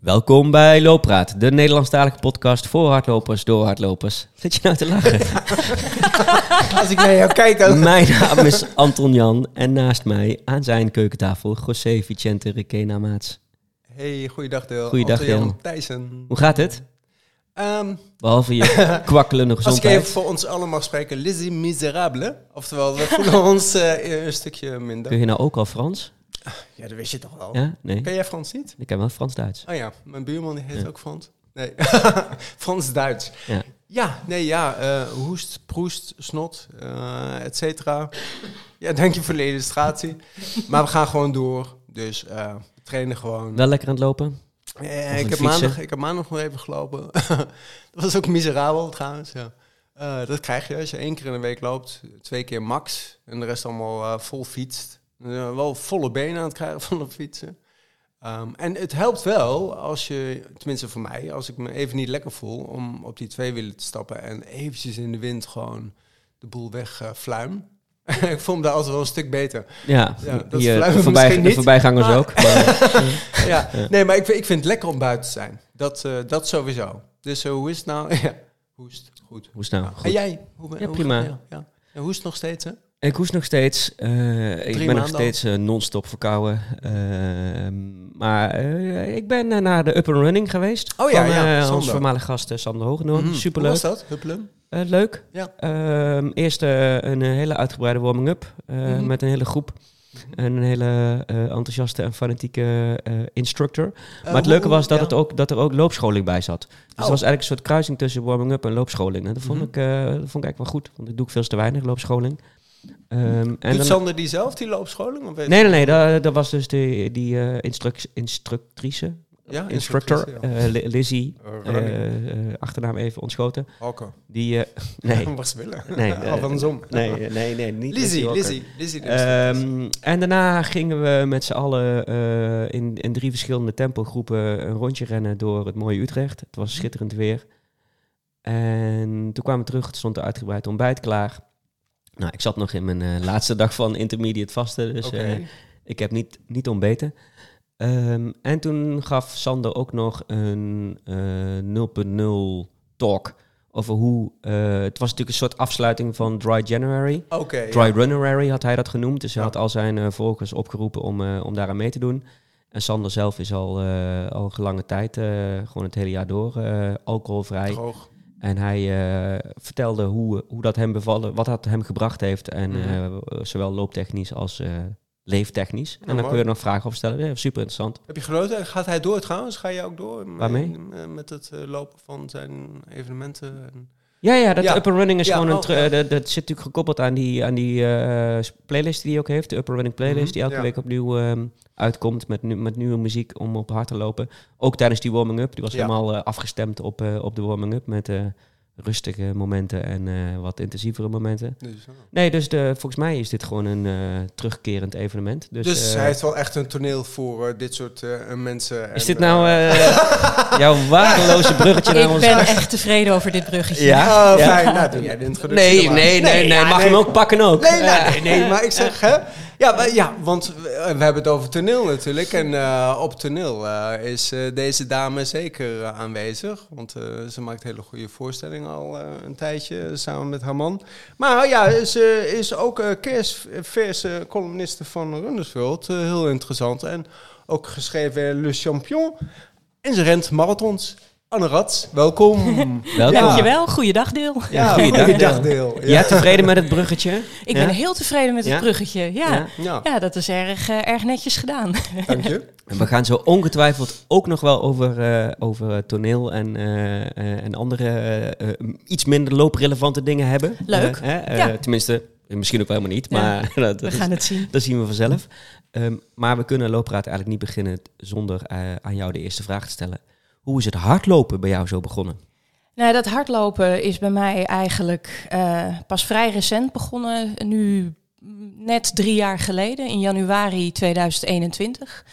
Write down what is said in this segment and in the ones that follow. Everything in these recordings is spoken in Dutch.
Welkom bij Looppraat, de Nederlandstalige podcast voor hardlopers door hardlopers. Zit je nou te lachen? Als ik naar jou kijk, dan... Mijn naam is Anton Jan en naast mij aan zijn keukentafel José Vicente Requena Maats. Hey, goeiedag Deel. Goeiedag, Deel. Thijssen. Hoe gaat het? Ehm, Behalve je kwakkelende als ik even gezondheid. voor ons allen mag spreken, Lizzie Miserable. Oftewel, we voelen ons eh, een stukje minder. Kun je nou ook al Frans? Ja, dat wist je toch wel. Ja? Nee? Ken jij Frans niet? Ik ken wel Frans-Duits. Oh ja, mijn buurman die heet Ja. ook Frans. Nee, Frans-Duits. Ja. Ja, nee, ja. eh, hoest, proest, snot, eh et cetera. Ja, dank je voor de illustratie. maar we gaan gewoon door. Dus eh, we trainen gewoon. Wel lekker aan het lopen? Of ik, heb fietsen. maandag, ik heb maandag nog even gelopen. dat was ook miserabel trouwens. Ja. Dat krijg je als je één keer in de week loopt. Twee keer max. En de rest allemaal vol fietst. Eh, wel volle benen aan het krijgen van het fietsen. Ehm, en het helpt wel als je, tenminste voor mij, als ik me even niet lekker voel, om op die twee wielen te stappen en eventjes in de wind gewoon de boel weg eh, fluim. ik voel me daar altijd wel een stuk beter. Ja, Ja, dat hier, de, voorbij, de voorbijgangers ook. Maar, ja. Nee, maar ik, vind- ik vind het lekker om buiten te zijn. Dat, eh, dat sowieso. Dus eh, hoe is het nou? ja, hoest. Goed. hoe is het nou? En Goed. jij? Hoe, Ja, hoe- prima. En hoe is het nog steeds, hè? Ik hoest nog steeds. eh, ik ben nog steeds eh, non-stop verkouden. Ehm, maar eh, ik ben eh, naar de Up and Running geweest. Oh ja, van, ja, eh, ons Sander. voormalige gast eh, Sander Hoogenoor. Mhm. Superleuk. Hoe was dat? Huppelen? Eh, leuk. Ja. Ehm, eerst eh, een eh, hele uitgebreide warming-up eh, Mhm. met een hele groep. En een hele eh, enthousiaste en fanatieke eh, instructor. maar het leuke was dat, het ook, dat er ook loopscholing bij zat. Dus het was Oh. eigenlijk een soort kruising tussen warming-up en loopscholing. En dat vond, Mhm. ik, eh, dat vond ik eigenlijk wel goed. Want ik doe ik veel te weinig loopscholing. Ehm, en Doet dan- Sander die zelf, die loopscholing? Of weet Nee, nee, nee. Dat, dat was dus die, die eh, instruc- instructrice. Ja, instructor. ja. eh, Li- Lizzie. Eh, running. eh, achternaam even ontschoten. Halko. Die, eh, nee. Wat ze willen. Nee, andersom. nee, nee, nee, niet Lizzie. Lizzie. Lizzie. de. Ehm, en daarna gingen we met z'n allen eh, in, in drie verschillende tempogroepen een rondje rennen door het mooie Utrecht. Het was schitterend weer. En toen kwamen we terug, het stond er uitgebreid ontbijt klaar. Nou, ik zat nog in mijn eh, laatste dag van intermediate vasten, dus eh, ik heb niet, niet ontbeten. Ehm, en toen gaf Sander ook nog een eh 0.0 talk over hoe... eh, het was natuurlijk een soort afsluiting van Dry January. Dry ja. Runnerary had hij dat genoemd. Dus hij Ja. had al zijn eh, volgers opgeroepen om, eh, om daaraan mee te doen. En Sander zelf is al, eh al gelange tijd, eh, gewoon het hele jaar door, eh, alcoholvrij. Droog. En hij eh, vertelde hoe, hoe dat hem bevallen, wat dat hem gebracht heeft. En Mhm. eh, zowel looptechnisch als eh, leeftechnisch. en dan mooi. kun je er nog vragen over stellen. Ja, super interessant. Heb je genoten? En Gaat hij door trouwens? Ga jij ook door? met- Waarmee? Met het lopen van zijn evenementen? En- Ja, ja, dat Ja. Upper Running is Ja, gewoon een... oh, ja. dat, dat zit natuurlijk gekoppeld aan die, aan die eh, playlist die hij ook heeft. De Upper Running playlist, Mhm, die elke week opnieuw ehm, uitkomt met, nu, met nieuwe muziek om op hard te lopen. Ook tijdens die warming-up. Die was helemaal eh, afgestemd op, eh, op de warming-up met eh, rustige momenten en eh, wat intensievere momenten. Dus, ja. Nee, dus de, volgens mij is dit gewoon een eh, terugkerend evenement. Dus, Dus, eh, hij heeft wel echt een toneel voor dit soort eh, mensen. is en, dit nou jouw waardeloze bruggetje naar Ik ons? ben echt tevreden over dit bruggetje. Ja? Oh, Ja. fijn. Nou, doe jij de introductie Nee, nee, nee, nee. Mag je hem ook pakken ook? Nee, nee, nee, nee, maar ik zeg, hè? Ja, maar, ja want we, we hebben het over toneel natuurlijk. En eh, op toneel eh, is eh, deze dame zeker aanwezig. Want eh, ze maakt hele goede voorstellingen al eh, een tijdje eh, samen met haar man. Maar ja, ze is ook uh, kerstverse columniste van. Eh, heel interessant. En ook geschreven Le Champion. En ze rent marathons. Anne Rats, welkom. Welkom. Dankjewel, goeiedag deel. Ja, goeiedag, goeiedag, Deel. Deel. Ja, tevreden met het bruggetje? Ik Ja? ben heel tevreden met het Ja? bruggetje. Ja. Ja. Ja. Ja, dat is erg, eh, erg netjes gedaan. dank je. En we gaan zo ongetwijfeld ook nog wel over, eh, over toneel en, eh, eh, en andere eh, eh, iets minder looprelevante dingen hebben. Leuk. Eh, eh. Tenminste, misschien ook helemaal niet, Ja. maar dat, We is- gaan het zien. dat zien we vanzelf. Ehm, maar we kunnen Looppraat eigenlijk niet beginnen zonder eh, aan jou de eerste vraag te stellen. Hoe is het hardlopen bij jou zo begonnen? Nou, dat hardlopen is bij mij eigenlijk eh, pas vrij recent begonnen. Nu net drie jaar geleden, in januari 2021.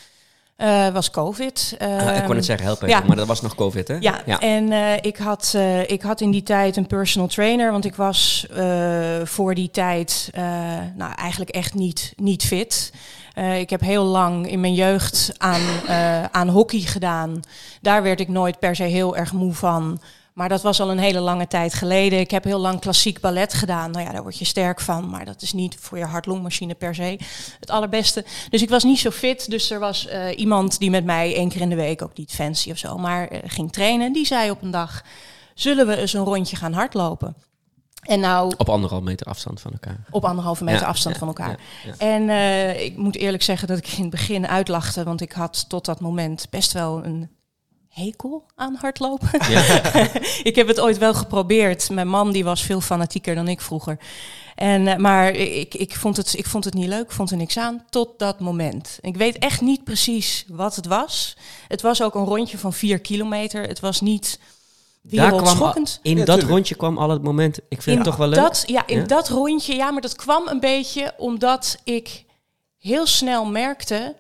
eh, was COVID. Ah, ik Ehm, kon het zeggen, help even, ja. maar dat was nog COVID, hè? Ja, en eh, ik, had, ik had in die tijd een personal trainer, want ik was voor die tijd nou, eigenlijk echt niet, niet fit. Eh, ik heb heel lang in mijn jeugd aan, eh, aan hockey gedaan. Daar werd ik nooit per se heel erg moe van. Maar dat was al een hele lange tijd geleden. Ik heb heel lang klassiek ballet gedaan. Nou ja, daar word je sterk van. Maar dat is niet voor je hart-longmachine per se het allerbeste. Dus ik was niet zo fit. Dus er was eh, iemand die met mij één keer in de week, ook niet fancy of zo, maar ging trainen. Die zei op een dag, zullen we eens een rondje gaan hardlopen? En nou, Op anderhalf meter afstand van elkaar. op anderhalve meter Ja, afstand ja, van elkaar. ja. En eh, ik moet eerlijk zeggen dat ik in het begin uitlachte, want ik had tot dat moment best wel een hekel aan hardlopen. Ik heb het ooit wel geprobeerd. Mijn man die was veel fanatieker dan ik vroeger. En, eh, maar ik, ik, vond het, ik vond het niet leuk, vond er niks aan, tot dat moment. Ik weet echt niet precies wat het was. Het was ook een rondje van vier kilometer. Het was niet Daar kwam, wereldschokkend. in Ja, dat tuurlijk. rondje kwam al het moment. Ik vind In het toch wel leuk. Dat, ja, in Ja? dat rondje, ja, maar dat kwam een beetje omdat ik heel snel merkte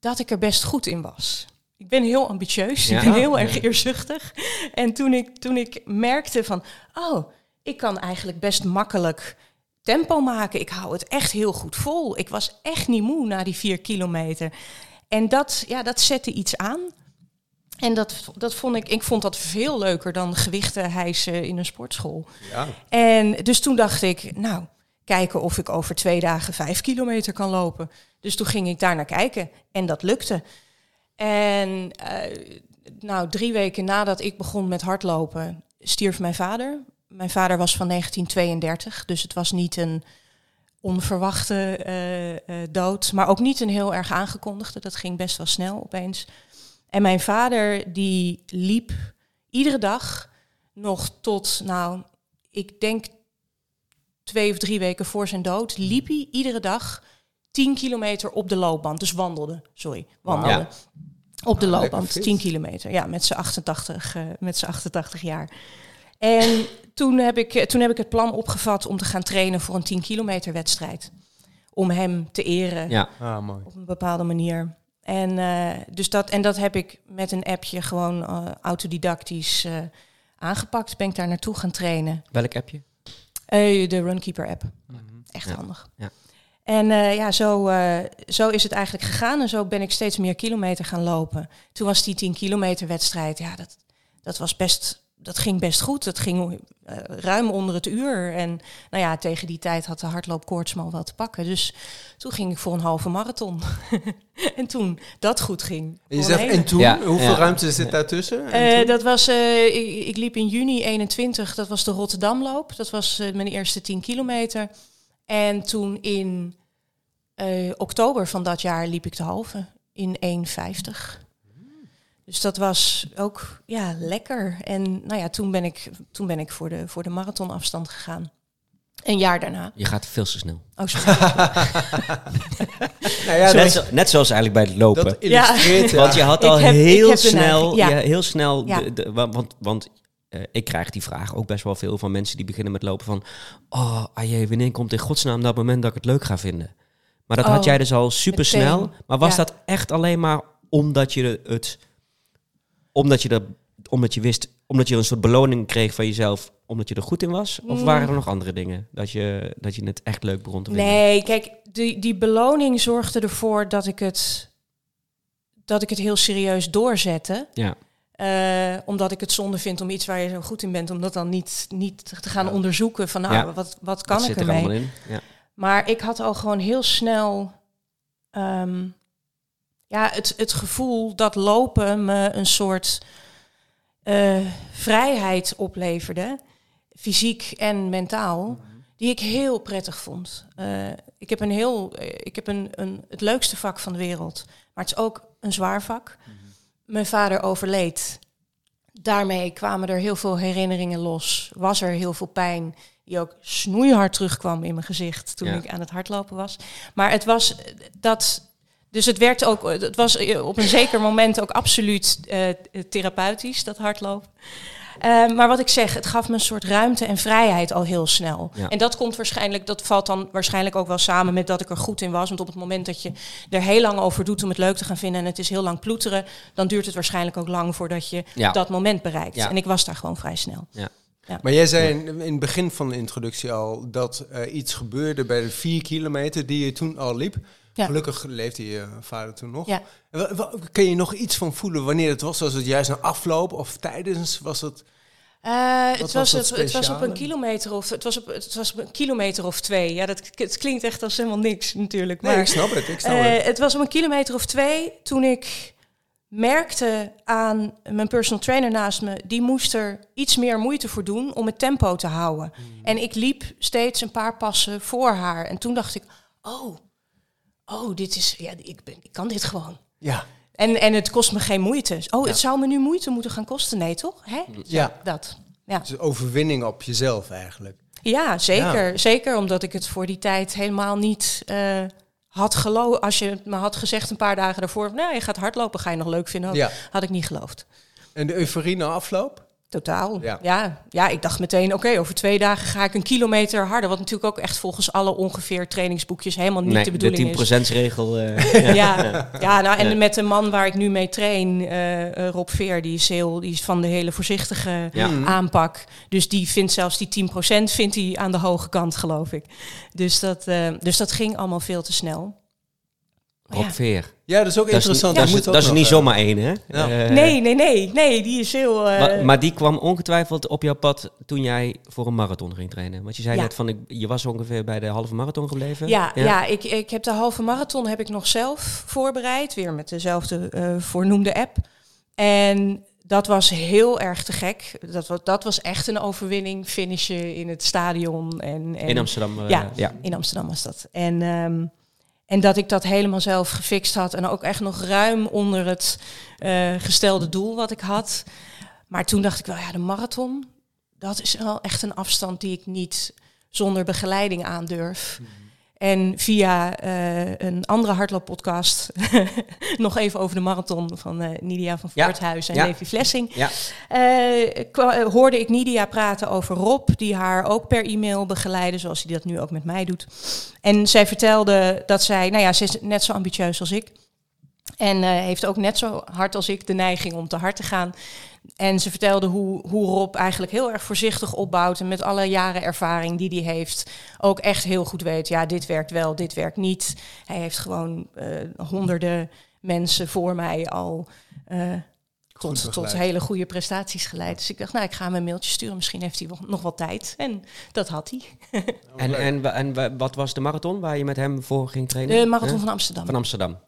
dat ik er best goed in was. Ik ben heel ambitieus, Ja. ik ben heel erg eerzuchtig. En toen ik, toen ik merkte van, oh, ik kan eigenlijk best makkelijk tempo maken. Ik hou het echt heel goed vol. Ik was echt niet moe na die vier kilometer. En dat, ja, dat zette iets aan. En dat, dat vond ik, ik vond dat veel leuker dan gewichten hijsen in een sportschool. Ja. En dus toen dacht ik, nou, kijken of ik over twee dagen vijf kilometer kan lopen. Dus toen ging ik daar naar kijken en dat lukte. En eh, nou, drie weken nadat ik begon met hardlopen, stierf mijn vader. Mijn vader was van 1932, dus het was niet een onverwachte eh, eh, dood, maar ook niet een heel erg aangekondigde. Dat ging best wel snel opeens. En mijn vader die liep iedere dag nog tot, nou, ik denk twee of drie weken voor zijn dood, liep hij iedere dag 10 kilometer op de loopband. Dus wandelde, sorry, wandelde. Op de Ah, loopband, lekker fit. 10 kilometer. Ja, met zijn 88, eh, met zijn 88 jaar. En toen heb, ik, eh, toen heb ik het plan opgevat om te gaan trainen voor een 10 kilometer wedstrijd. Om hem te eren Ja. Ah, mooi. op een bepaalde manier. En, eh, dus dat, en dat heb ik met een appje gewoon eh, autodidactisch eh, aangepakt. Ben ik daar naartoe gaan trainen. Welk appje? De Runkeeper app. Echt Ja. handig. Ja. En ja, zo, zo is het eigenlijk gegaan. En zo ben ik steeds meer kilometer gaan lopen. Toen was die 10 kilometer wedstrijd. Ja, dat, dat was best. Dat ging best goed. Dat ging eh, ruim onder het uur. En nou ja, tegen die tijd had de hardloopkoorts me al wel te pakken. Dus toen ging ik voor een halve marathon. en toen dat goed ging. En je zegt, en toen, Ja, hoeveel ja. ruimte zit daartussen? En eh, toen? dat was, eh, ik, ik liep in juni 21, dat was de Rotterdamloop. Dat was eh, mijn eerste 10 kilometer. En toen in eh, oktober van dat jaar liep ik de halve in 1,50. Dus dat was ook ja, lekker. En nou ja, toen ben ik, toen ben ik voor, de, voor de marathonafstand gegaan. Een jaar daarna. Je gaat veel te snel. Oh, sorry. nou ja, net, dat, zo- net zoals eigenlijk bij het lopen. dat illustreert, ja. Want je had Ik al heb- heel snel, ja. ja. heel snel, Ja. de, de- wa- want, want eh, ik krijg die vraag ook best wel veel van mensen die beginnen met lopen van, oh, ajee, wanneer komt in godsnaam dat moment dat ik het leuk ga vinden? Maar dat had Oh, jij dus al super snel. Maar was Ja. dat echt alleen maar omdat je het, omdat je er, omdat je wist, omdat je een soort beloning kreeg van jezelf, omdat je er goed in was? Of Mm. waren er nog andere dingen dat je, dat je het echt leuk begon te vinden? Nee, kijk, die, die beloning zorgde ervoor dat ik het, dat ik het heel serieus doorzette. Ja. Eh, omdat ik het zonde vind om iets waar je zo goed in bent, om dat dan niet, niet te gaan Ja. onderzoeken van nou, Ja. wat, wat kan dat ik zit er ermee? allemaal in. Ja. Maar ik had al gewoon heel snel ehm, ja, het, het gevoel dat lopen me een soort eh, vrijheid opleverde, fysiek en mentaal, die ik heel prettig vond. Eh, ik heb, een heel, eh, ik heb een, een, het leukste vak van de wereld, maar het is ook een zwaar vak. Mijn vader overleed. Daarmee kwamen er heel veel herinneringen los. Was er heel veel pijn die ook snoeihard terugkwam in mijn gezicht toen Ja. ik aan het hardlopen was. Maar het was dat. Dus het werd ook, het was eh, op een zeker moment ook absoluut eh, therapeutisch, dat hardlopen. Eh, maar wat ik zeg, het gaf me een soort ruimte en vrijheid al heel snel. Ja. En dat komt waarschijnlijk, dat valt dan waarschijnlijk ook wel samen met dat ik er goed in was. Want op het moment dat je er heel lang over doet om het leuk te gaan vinden en het is heel lang ploeteren, dan duurt het waarschijnlijk ook lang voordat je Ja. dat moment bereikt. Ja. En ik was daar gewoon vrij snel. Maar jij zei in, in het begin van de introductie al dat er iets gebeurde bij de vier kilometer die je toen al liep. Ja. Gelukkig leefde je vader toen nog. Ja. Kun je nog iets van voelen wanneer het was? Was het juist na afloop of tijdens? Was het... Eh, het, was het, het was op een kilometer of het was op, het was op een kilometer of twee. Ja, dat het klinkt echt als helemaal niks natuurlijk. Nee, maar ik snap het. Ik snap Eh, het. het was om een kilometer of twee toen ik merkte aan mijn personal trainer naast me, die moest er iets meer moeite voor doen om het tempo te houden. Hmm. En ik liep steeds een paar passen voor haar. En toen dacht ik, oh, oh, dit is, ja, ik, ben, ik kan dit gewoon. Ja. En, en het kost me geen moeite. Oh, Ja. het zou me nu moeite moeten gaan kosten. Nee, toch? Hè? Ja. Dat. Ja. Dus overwinning op jezelf eigenlijk. Ja, zeker. Zeker omdat ik het voor die tijd helemaal niet eh, had geloofd. Als je me had gezegd een paar dagen daarvoor... nou, je gaat hardlopen, ga je nog leuk vinden. Ja. Had ik niet geloofd. En de euforie na afloop? Totaal. Ja. Ja, ja, ik dacht meteen, oké, over twee dagen ga ik een kilometer harder. Wat natuurlijk ook echt volgens alle ongeveer trainingsboekjes helemaal niet nee, de de bedoeling is. 10%-regel. eh Ja, ja, nou, en Ja. met de man waar ik nu mee train, eh, eh, Rob Veer, die is, heel, die is van de hele voorzichtige Ja. Mhm. aanpak. Dus die vindt zelfs die 10% vindt hij aan de hoge kant, geloof ik. Dus dat, eh, dus dat ging allemaal veel te snel. Maar Rob ja. Veer. Ja, dat is ook Dat is, interessant. dat is, dat niet eh, zomaar één, hè? Ja. Eh, Nee, nee, nee, nee, die is heel... eh, maar, maar die kwam ongetwijfeld op jouw pad toen jij voor een marathon ging trainen. Want je zei Ja. net van, ik, je was ongeveer bij de halve marathon gebleven. Ja, ja. ik, ik heb de halve marathon heb ik nog zelf voorbereid. Weer met dezelfde eh, voornoemde app. En dat was heel erg te gek. Dat was, dat was echt een overwinning. Finishen in het stadion. En, en In Amsterdam. eh, Ja. ja. In Amsterdam was dat. En, ehm, en dat ik dat helemaal zelf gefixt had. En ook echt nog ruim onder het eh, gestelde doel wat ik had. Maar toen dacht ik wel, ja, de marathon, dat is wel echt een afstand die ik niet zonder begeleiding aandurf. En via eh, een andere hardlooppodcast, nog even over de marathon van eh, Nidia van Ja. Voorthuis en Ja. Levi Flessing. Ja. Eh, hoorde ik Nidia praten over Rob, die haar ook per e-mail begeleidde, zoals hij dat nu ook met mij doet. En zij vertelde dat zij, nou ja, ze is net zo ambitieus als ik. En heeft ook net zo hard als ik de neiging om te hard te gaan. En ze vertelde hoe, hoe Rob eigenlijk heel erg voorzichtig opbouwt. En met alle jaren ervaring die hij heeft, ook echt heel goed weet: ja, dit werkt wel, dit werkt niet. Hij heeft gewoon eh, honderden mensen voor mij al. eh, tot, tot hele goede prestaties geleid. Dus ik dacht, nou, ik ga hem een mailtje sturen. Misschien heeft hij wel, nog wel tijd. En dat had hij. En, en, en wa- wat was de marathon waar je met hem voor ging trainen? De marathon van Amsterdam. Van Amsterdam.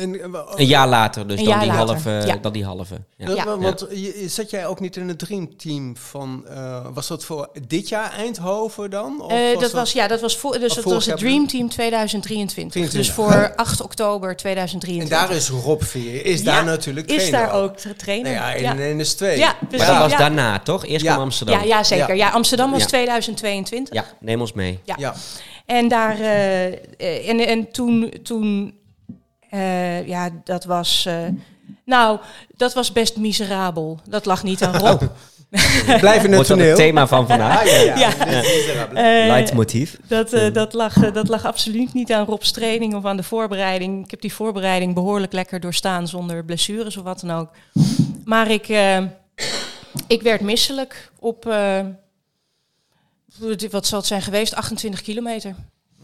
En, eh, Een jaar later, dus dan, jaar die later, halve, ja. dan die halve. Ja. Wa- Want zat jij ook niet in het dreamteam van... eh, was dat voor dit jaar Eindhoven dan? Of Eh, dat dat- was, ja, dat was, voor, dus dat was het jaar Dream Team 2023. 23. Dus voor 8 oktober En 2023. daar is Rob Veer, is Ja, daar natuurlijk is trainer daar ook. trainen. Nou ja, 1 ja. en 1 is 2. Ja, Maar dat was ja. daarna, toch? Eerst Ja. kwam Amsterdam. Ja, ja, zeker. Ja. Ja, Amsterdam was Ja. 2022. Ja, neem ons mee. Ja. Ja. En daar eh, eh, en, en toen, toen eh, ja, dat was. eh, nou, dat was best miserabel. Dat lag niet aan Rob. Blijf in het toneel. het thema van vandaag. Ja, ja. Ja. Eh, Leidmotief. Dat, dat, lag, dat lag absoluut niet aan Rob's training of aan de voorbereiding. Ik heb die voorbereiding behoorlijk lekker doorstaan zonder blessures of wat dan ook. Maar ik, eh, ik werd misselijk op, eh, wat zal het zijn geweest, 28 kilometer.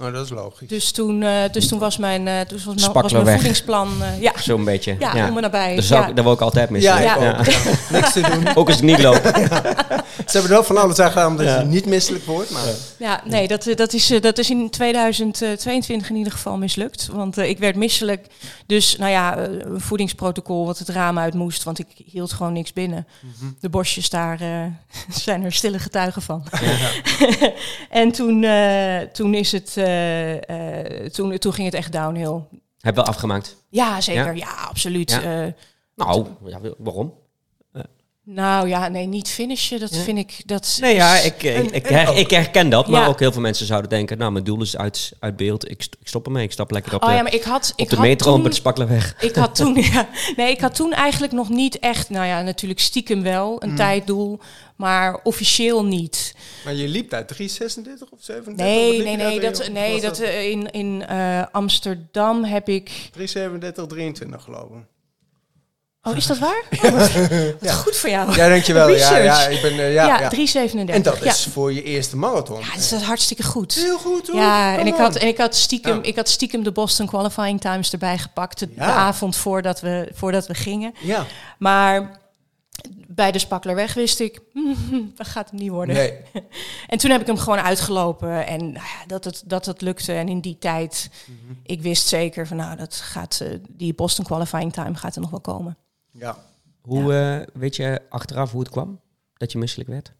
Oh, dat is logisch. Dus toen, eh, dus toen was mijn, eh, toen was mijn, was voedingsplan eh, ja, Zo'n beetje. ja, Ja. om en nabij. Dat, zou, ja. dat wil ik altijd missen. ja, Ja. ook. Ja. Niks te doen. Ook als ik niet loop. Ze hebben er wel van alles aan gedaan dat Ja. je niet misselijk wordt. Maar Ja, nee, dat, dat, is, dat is in 2022 in ieder geval mislukt. Want ik werd misselijk. Dus, nou ja, eh, een voedingsprotocol wat het raam uit moest. Want ik hield gewoon niks binnen. De bosjes daar eh, zijn er stille getuigen van. en toen, eh, toen, is het, toen, toen ging het echt downhill. Heb wel afgemaakt. Ja, zeker. Ja, absoluut. Ja. Eh, Nou, ja, waarom? Nou ja, nee, niet finishen. Dat Ja. vind ik... Dat Nee, ja, is- ik, ik, ik, her- herken dat. Maar Ja. ook heel veel mensen zouden denken... Nou, mijn doel is uit, uit beeld. Ik, st- ik stop ermee. Ik stap lekker op de, Oh ja, maar ik had... op ik de had metro toen- op het Spakkelenweg. Ik had toen, ja, nee, ik had toen eigenlijk nog niet echt, nou ja, natuurlijk stiekem wel een tijddoel, maar officieel niet. Maar je liep daar 336 of 37? Nee, nee, nee, dat, nee, dat eh, in, in eh, Amsterdam heb ik. 337, 23 geloof ik. Oh, is dat waar? Oh, wat, wat goed voor jou. Ja, dankjewel. Ja, Research. ja, ik ben, eh, ja, Ja, ja. 3,37. En dat is voor je eerste marathon. Ja, dat is hartstikke goed. heel goed hoor. Ja, en ik had, en ik, had stiekem, ik had stiekem de Boston Qualifying Times erbij gepakt. De, avond voordat we, voordat we gingen. Ja, Maar bij de Spaklerweg wist ik, dat gaat hem niet worden. nee. En toen heb ik hem gewoon uitgelopen. En nou dat, het, dat het lukte. En in die tijd, Mhm. ik wist zeker van nou, dat gaat, eh, die Boston Qualifying Time gaat er nog wel komen. Ja. Hoe eh, weet je achteraf hoe het kwam? Dat je misselijk werd?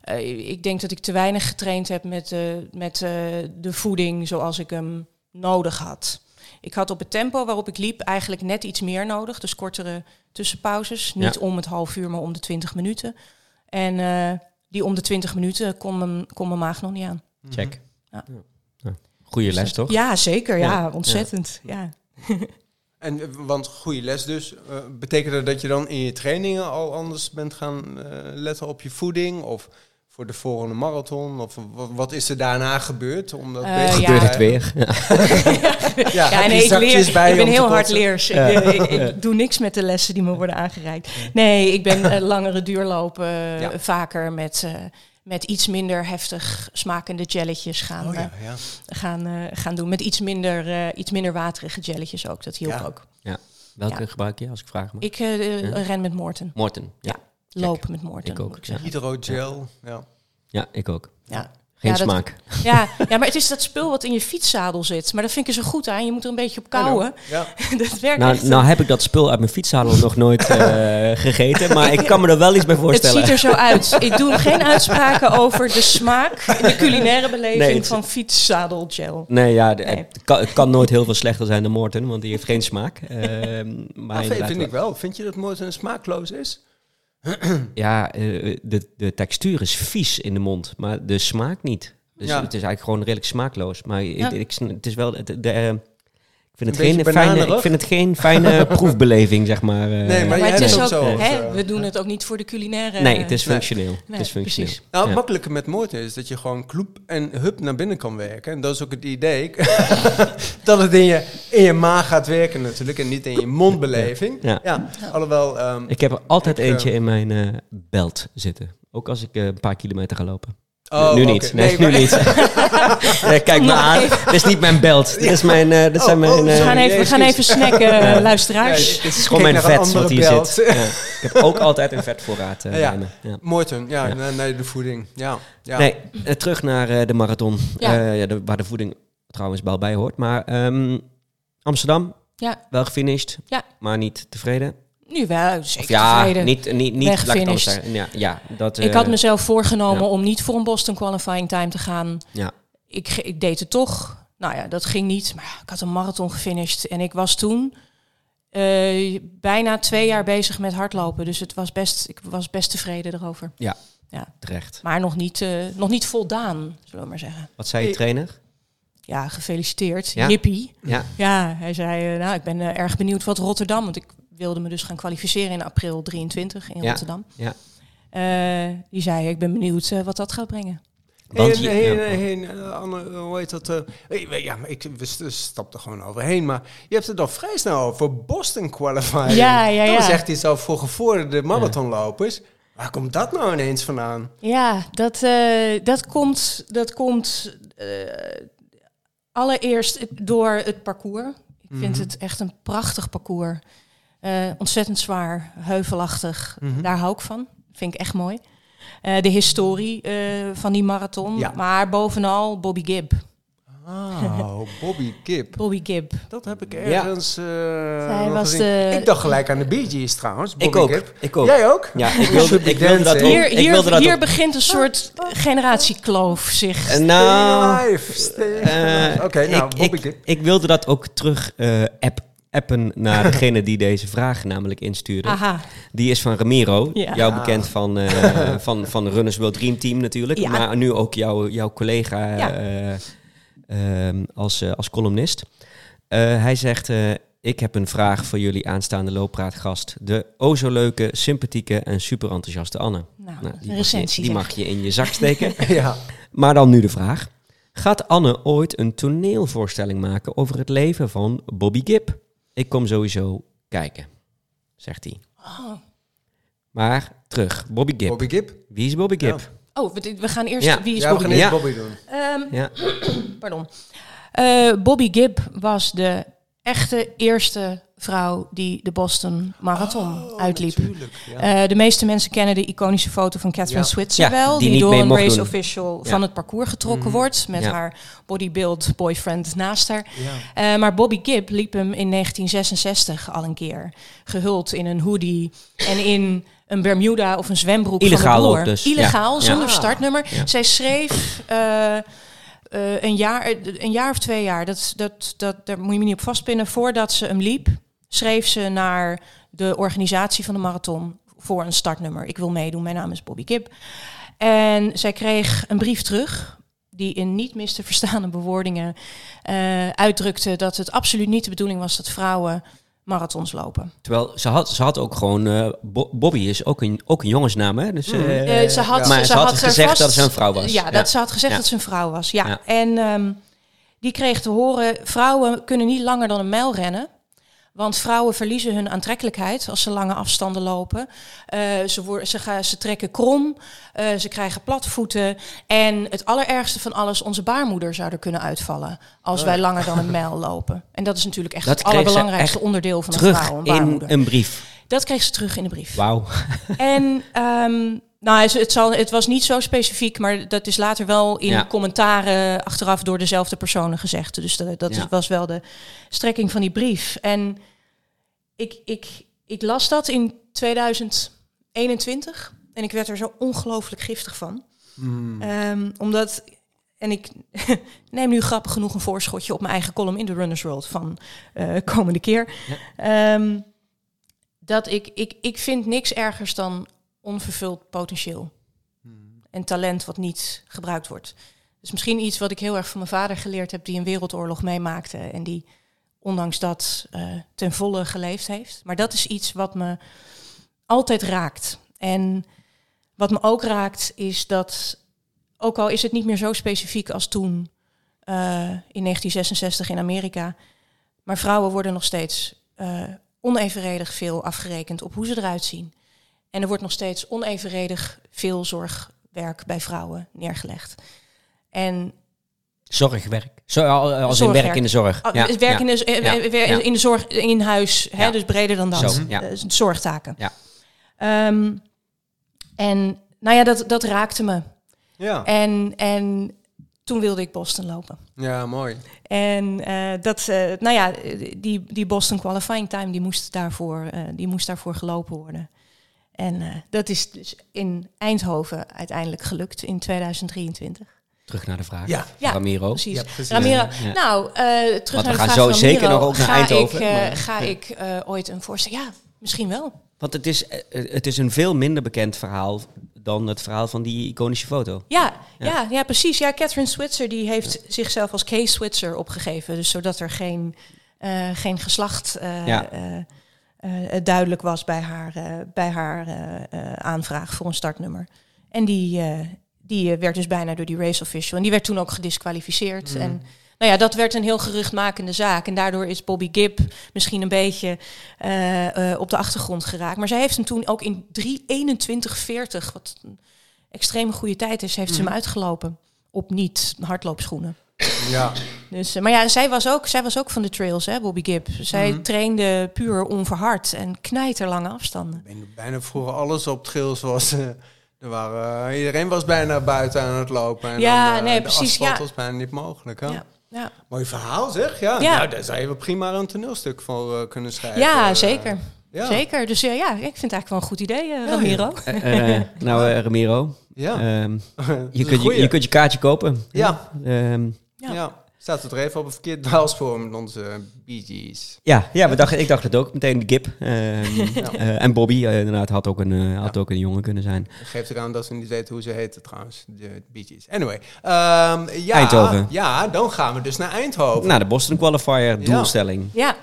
Eh, ik denk dat ik te weinig getraind heb met, eh, met eh, de voeding zoals ik hem nodig had. Ik had op het tempo waarop ik liep eigenlijk net iets meer nodig. Dus kortere tussenpauzes. Niet Ja. om het half uur, maar om de 20 minuten. En eh, die om de 20 minuten kon mijn, kon mijn maag nog niet aan. Check. Ja. Ja. Goeie les, toch? Ja, zeker. Ja, Ja. ontzettend. Ja. En, eh, want goede les dus. eh, betekent dat dat je dan in je trainingen al anders bent gaan eh, letten op je voeding? Of voor de volgende marathon? Of wat, is er daarna gebeurd? Om dat Eh, beter ja. Gebeurt het weer? Ja. Nee, ik, zakjes leer, bij ik ben om te heel kotsen? hardleers. Ik, ik, ik doe niks met de lessen die me worden aangereikt. Nee, ik ben langere duurlopen Ja. vaker met, eh, met iets minder heftig smakende jelletjes gaan, Oh, ja, eh, ja. gaan, eh, gaan doen. Met iets minder, eh, iets minder waterige jelletjes ook. Dat hielp Ja. ook. Welke Ja. gebruik je, als ik vraag me? Ik Ja. ren met Morten. Morten. Ja. Lopen met Morten. Ik ook. Hydrogel. Ja. ja, ik ook. Ja. Geen Ja, dat- smaak. Ja, ja, maar het is dat spul wat in je fietszadel zit. Maar dat vind ik er zo goed aan. Je moet er een beetje op kouwen. Ja. dat werkt Nou, echt. nou heb ik dat spul uit mijn fietszadel nog nooit eh, gegeten, maar ik kan me er wel iets bij Het voorstellen. ziet er zo uit. Ik doe geen uitspraken over de smaak, de culinaire beleving Nee, het- van fietszadelgel. Nee, ja, Nee. Het, kan, het kan nooit heel veel slechter zijn dan Morten, want die heeft geen smaak. Ehm, maar Nou, vind ik wel. Vind je dat Morten smaakloos is? Ja, eh, de, de textuur is vies in de mond, maar de smaak niet. Dus Ja. het is eigenlijk gewoon redelijk smaakloos. Maar ik- Ja. ik, het is wel... De, de, eh, vind het Een geen fijne, ik vind het geen fijne proefbeleving, zeg maar. eh. Nee, maar het is ook zo. hè, we doen het ook niet voor de culinaire. nee, het is Nee. functioneel. het is functioneel. precies. Nou, het Ja. makkelijke met Morten is dat je gewoon kloep en hup naar binnen kan werken. En dat is ook het idee. dat het in je, in je maag gaat werken natuurlijk en niet in je mondbeleving. Ja. Ja, alhoewel... ehm, Ik heb er altijd Ik, eh, eentje in mijn eh, belt zitten. Ook als ik een paar kilometer ga lopen. Oh, nu niet. Nee, maar- nu niet. Nee, kijk Nog aan. Dit is niet mijn belt. Dit is mijn... eh, dit Oh, zijn mijn oh, We eh, gaan even, we gaan even snacken, eh, luisteraars. Ja, dit is gewoon mijn naar vet wat hier belt. zit. Ja. Ik heb ook altijd een vetvoorraad eh, Ja. bij me. Ja. Morten, ja. Nee, nee, de voeding. Ja, ja. Nee, terug naar eh, de marathon. Ja. Eh, ja, de- waar de voeding trouwens wel bij hoort. Maar ehm, Amsterdam, Ja. wel gefinished, Ja. maar niet tevreden. Nu wel, zeker Of ja, tevreden. niet, niet, laat ik. Ja, ja, dat, ik eh, had mezelf voorgenomen ja. om niet voor een Boston Qualifying Time te gaan. Ja. Ik, ik deed het toch. Nou ja, dat ging niet. Maar ja, ik had een marathon gefinished. En ik was toen eh, bijna twee jaar bezig met hardlopen. Dus het was best, ik was best tevreden erover. terecht. Maar nog niet, eh, nog niet voldaan, zullen we maar zeggen. Wat zei je trainer? Ja, gefeliciteerd. Ja. Jippie. Ja, Ja, hij zei, eh, nou, ik ben eh, erg benieuwd wat Rotterdam... want ik wilde me dus gaan kwalificeren in april 23 in Ja, Rotterdam. ja. Eh, die zei, ik ben benieuwd eh, wat dat gaat brengen. Want hey, hey, eh, Anne, hoe heet dat? eh, hey, ja, maar ik we st- stapte gewoon overheen. Maar je hebt het al vrij snel over Boston Qualifying. Ja, ja, Dat ja. is echt iets al voor gevorderde marathonlopers. Waar komt dat nou ineens vandaan? Ja, dat, eh, dat komt, dat komt eh, allereerst door het parcours. Ik vind Mhm. het echt een prachtig parcours. Eh, ontzettend zwaar, heuvelachtig. Mhm. Daar hou ik van. Vind ik echt mooi. Eh, de historie eh, van die marathon. Ja. Maar bovenal Bobby Gibb. Oh, Bobby Gibb. Bobby Gibb. Dat heb ik ergens eh, Zij nog was gezien. de- Ik dacht gelijk aan de Bee Gees trouwens. Ik Bobby ook. Gibb. Ik ook. Jij ook? Ja, ik wilde, ik wilde dat. Hier, ik hier, wilde dat hier ook. begint een soort generatiekloof zich. Nou, eh. Oké, nou, ik, Bobby ik, Gibb. ik wilde dat ook terug eh, app, appen naar degene die deze vraag namelijk instuurde. Aha. Die is van Ramiro, Ja. jou bekend van, eh van, van de Runners World Dream Team natuurlijk. Ja. Maar nu ook jouw jouw collega Ja. eh, ehm, als, eh, als columnist. Hij zegt, ik heb een vraag voor jullie aanstaande looppraatgast. De o zo leuke, sympathieke en super enthousiaste Anne. Nou, Nou, die, een mag je, recensie. die mag je in je zak steken. Ja. Maar dan nu de vraag. Gaat Anne ooit een toneelvoorstelling maken over het leven van Bobby Gibb? Ik kom sowieso kijken. zegt hij. Oh. Maar terug, Bobby Gibb. Bobby Gibb. Wie is Bobby Gibb? Oh, we, we gaan eerst... Ja. Wie is Ja, we Bobby gaan Gibb? eerst Ja. Bobby doen. Ehm, Ja. pardon. Eh, Bobby Gibb was de echte eerste vrouw die de Boston Marathon Oh, uitliep. ja. Eh, de meeste mensen kennen de iconische foto van Catherine Ja. Switzer Ja, wel, die door een race doen. official Ja. van het parcours getrokken Mhm. wordt met Ja. haar bodybuild boyfriend naast haar. Ja. Eh, maar Bobby Gibb liep hem in 1966 al een keer. Gehuld in een hoodie en in een Bermuda of een zwembroek Illegaal van de broer. ook dus, Illegaal, ja. zonder Ja. startnummer. Ja. Zij schreef eh, eh, een, jaar, een jaar of twee jaar, dat, dat, dat, daar moet je me niet op vastpinnen, voordat ze hem liep, schreef ze naar de organisatie van de marathon voor een startnummer. Ik wil meedoen, mijn naam is Bobby Gibb. En zij kreeg een brief terug die in niet mis te verstaande bewoordingen eh, uitdrukte dat het absoluut niet de bedoeling was dat vrouwen marathons lopen. Terwijl ze had, ze had ook gewoon... eh, Bo- Bobby is ook een, ook een jongensnaam, hè? Dus, Mhm. eh, ze had, maar ze, had, gezegd vast- dat ze een vrouw was. Ja, dat ze had gezegd Ja. dat ze een vrouw was. Ja. Ja. En ehm, die kreeg te horen, vrouwen kunnen niet langer dan een mijl rennen. Want vrouwen verliezen hun aantrekkelijkheid als ze lange afstanden lopen. Eh, ze, worden, ze, gaan, ze trekken krom, eh, ze krijgen platvoeten. En het allerergste van alles, onze baarmoeder zou er kunnen uitvallen... als Oh. wij langer dan een mijl lopen. En dat is natuurlijk echt Dat het allerbelangrijkste onderdeel van een vrouw, een in baarmoeder. een brief. Dat kreeg ze terug in de brief. Wauw. En ehm, nou, het, het, zal, het was niet zo specifiek, maar dat is later wel in Ja. commentaren achteraf door dezelfde personen gezegd. Dus dat, dat Ja. was wel de strekking van die brief. En ik, ik, ik las dat in 2021 en ik werd er zo ongelooflijk giftig van. Mm. Ehm, omdat, en ik neem nu grappig genoeg een voorschotje op mijn eigen column in de Runners World van eh, komende keer. Ehm, dat ik, ik, ik vind niks ergers dan onvervuld potentieel Mm. en talent wat niet gebruikt wordt. Dus misschien iets wat ik heel erg van mijn vader geleerd heb, die een wereldoorlog meemaakte en die ondanks dat eh, ten volle geleefd heeft. Maar dat is iets wat me altijd raakt. En wat me ook raakt is dat, ook al is het niet meer zo specifiek als toen eh, in 1966 in Amerika, maar vrouwen worden nog steeds eh, onevenredig veel afgerekend op hoe ze eruit zien. En er wordt nog steeds onevenredig veel zorgwerk bij vrouwen neergelegd. En Zorgwerk. Zo, al- als in werk in de zorg. Oh, Ja, het werk ja. in, de, eh, Ja, eh, wer- ja. in de zorg, in huis, hè, Ja. dus breder dan dat. Zo, ja. Eh, zorgtaken. Ja. Ehm, en nou ja, dat, dat raakte me. Ja. En, en toen wilde ik Boston lopen. ja, mooi. En eh, dat, eh, nou ja, die, die Boston qualifying time, die moest daarvoor, eh, die moest daarvoor gelopen worden. En eh, dat is dus in Eindhoven uiteindelijk gelukt in 2023. Terug naar de vraag. Ja. Ja, Ramiro. Precies. Ja, precies. Ramiro, Ja. nou, eh, terug we naar de gaan vraag zo van zeker Ramiro. nog ook naar ga Eindhoven, Ik, eh, maar- ga Ja. ik eh, ooit een voorstel? Ja, misschien wel. Want het is, het is een veel minder bekend verhaal dan het verhaal van die iconische foto. Ja, Ja. ja. Ja, precies. Ja, Catherine Switzer die heeft zichzelf als Kay Switzer opgegeven. Dus zodat er geen, eh, geen geslacht eh, Ja. eh, eh, duidelijk was bij haar, eh, bij haar eh, eh, aanvraag voor een startnummer. En die, eh, die eh, werd dus bijna door die race official. En die werd toen ook gedisqualificeerd. Mhm. En nou ja, dat werd een heel geruchtmakende zaak. En daardoor is Bobby Gibb misschien een beetje eh, eh, op de achtergrond geraakt. Maar zij heeft hem toen ook in 3.21.40, wat een extreem goede tijd is, heeft ze hem Mhm. uitgelopen. Op niet hardloopschoenen. Ja. Dus, maar ja, zij was, ook, zij was ook van de trails, hè, Bobby Gibb. Zij Mhm. trainde puur onverhard en knijterlange afstanden. Ik ben bijna vroeger alles op trails was. Er waren, iedereen was bijna buiten aan het lopen. En Ja, dan, eh, nee, de precies, asfalt ja. was bijna niet mogelijk. Hè? Ja, ja. Mooi verhaal zeg. Ja, Ja. Nou, daar zou je wel prima een toneelstuk voor eh, kunnen schrijven. ja Eh, zeker. ja. Zeker. Dus ja, ja, ik vind het eigenlijk wel een goed idee, Ja, Ramiro. Nou, eh, Ramiro, Ja. ehm, je, kunt je, goeie. je kunt je kaartje kopen. Ja. Ehm, Ja. Staat het er even op een verkeerd dwaalspoor met onze Bee Gees. ja, ja we dachten, ik dacht het ook. Meteen de Gip. Ehm, eh, en Bobby, eh, inderdaad, had ook, een, eh, had Ja. ook een jongen kunnen zijn. Geeft ook aan dat ze niet weten hoe ze heten trouwens, de Bee Gees. Anyway. ehm, ja, Eindhoven. Ja, dan gaan we dus naar Eindhoven. Nou, de Boston Qualifier doelstelling. Ja.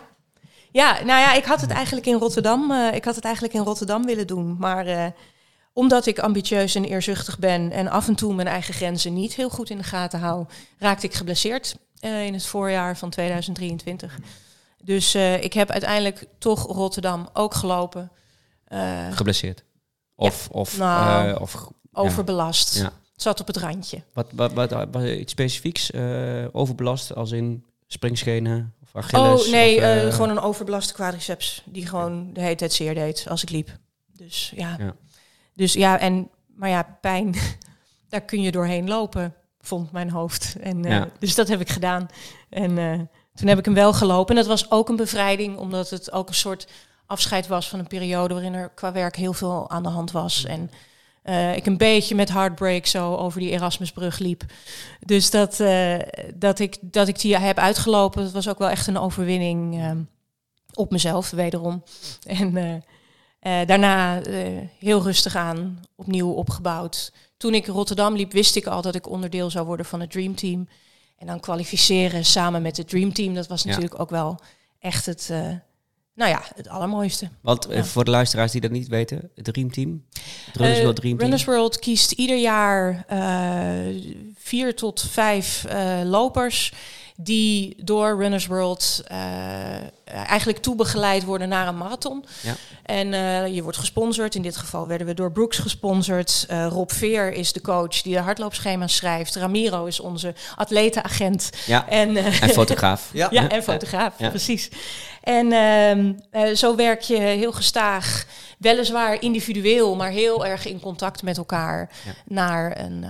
Ja, nou ja, ik had het eigenlijk in Rotterdam, eh, ik had het eigenlijk in Rotterdam willen doen. Maar eh, omdat ik ambitieus en eerzuchtig ben en af en toe mijn eigen grenzen niet heel goed in de gaten hou, raakte ik geblesseerd eh, in het voorjaar van 2023. Dus eh, ik heb uiteindelijk toch Rotterdam ook gelopen. Eh, Geblesseerd. Of, of, Nou, of overbelast. Ja. Zat op het randje. wat, wat, wat, wat- iets specifieks overbelast als in springschenen of Achilles? oh nee, of, gewoon een overbelaste quadriceps. Die gewoon de hele tijd zeer deed als ik liep. Dus ja. Ja. Dus ja, en, maar ja, pijn, daar kun je doorheen lopen, vond mijn hoofd. En, eh, Ja. Dus dat heb ik gedaan. En eh, toen heb ik hem wel gelopen. En dat was ook een bevrijding, omdat het ook een soort afscheid was van een periode waarin er qua werk heel veel aan de hand was. En eh, ik een beetje met heartbreak zo over die Erasmusbrug liep. Dus dat, dat, ik, dat ik die heb uitgelopen, dat was ook wel echt een overwinning eh, op mezelf, wederom. En eh, daarna eh, heel rustig aan, opnieuw opgebouwd. Toen ik Rotterdam liep, wist ik al dat ik onderdeel zou worden van het Dream Team. En dan kwalificeren samen met het Dream Team, dat was Ja. natuurlijk ook wel echt het, eh, nou ja, het allermooiste. Want Ja. voor de luisteraars die dat niet weten, het Dream Team. Het Runners World Dream Team. Runners World kiest ieder jaar vier tot vijf lopers die door Runners World eh, eigenlijk toebegeleid worden naar een marathon. Ja. En eh, je wordt gesponsord. In dit geval werden we door Brooks gesponsord. Eh, Rob Veer is de coach die de hardloopschema's schrijft. Ramiro is onze atletenagent. Ja, En, en fotograaf. Ja. ja, en fotograaf, Ja. precies. En ehm, eh, zo werk je heel gestaag, weliswaar individueel, maar heel erg in contact met elkaar naar een,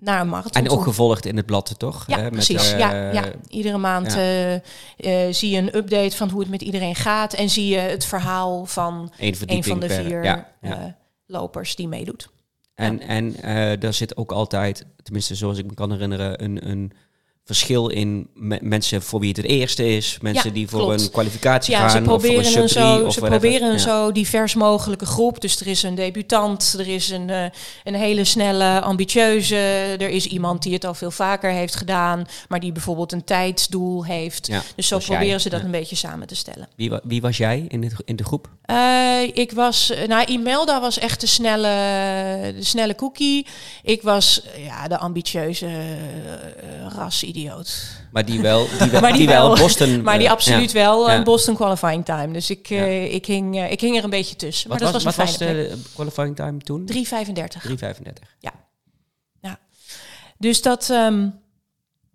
naar een marathon. En ook gevolgd in het blad, toch? ja, met, precies. eh, ja, ja. Iedere maand ja. eh, eh, zie je een update van hoe het met iedereen gaat. En zie je het verhaal van een van de vier Ja, ja. lopers die meedoet. En, en daar zit ook altijd, tenminste zoals ik me kan herinneren, een, een verschil in me- mensen voor wie het het eerste is. Mensen Ja, die voor klopt. een kwalificatie Ja, gaan ze of voor proberen een zo, of ze whatever. proberen een Ja. zo divers mogelijke groep. Dus er is een debutant, er is een, eh, een hele snelle, ambitieuze, er is iemand die het al veel vaker heeft gedaan, maar die bijvoorbeeld een tijdsdoel heeft. Dus zo jij. proberen ze dat een beetje samen te stellen. Wie, wa- wie was jij in, dit, in de groep? Eh, ik was, eh, nou, Imelda was echt de snelle, de snelle cookie. Ik was ja, de ambitieuze uh, Maar die wel, die, wel- Maar die die wel. Boston. Maar die eh, absoluut ja. wel Ja. een Boston qualifying time. Dus ik, Ja. eh, ik, hing, eh, ik hing er een beetje tussen. Maar Wat dat was, was, wat was de qualifying time toen? 3,35. 3,35. Dus dat, ehm,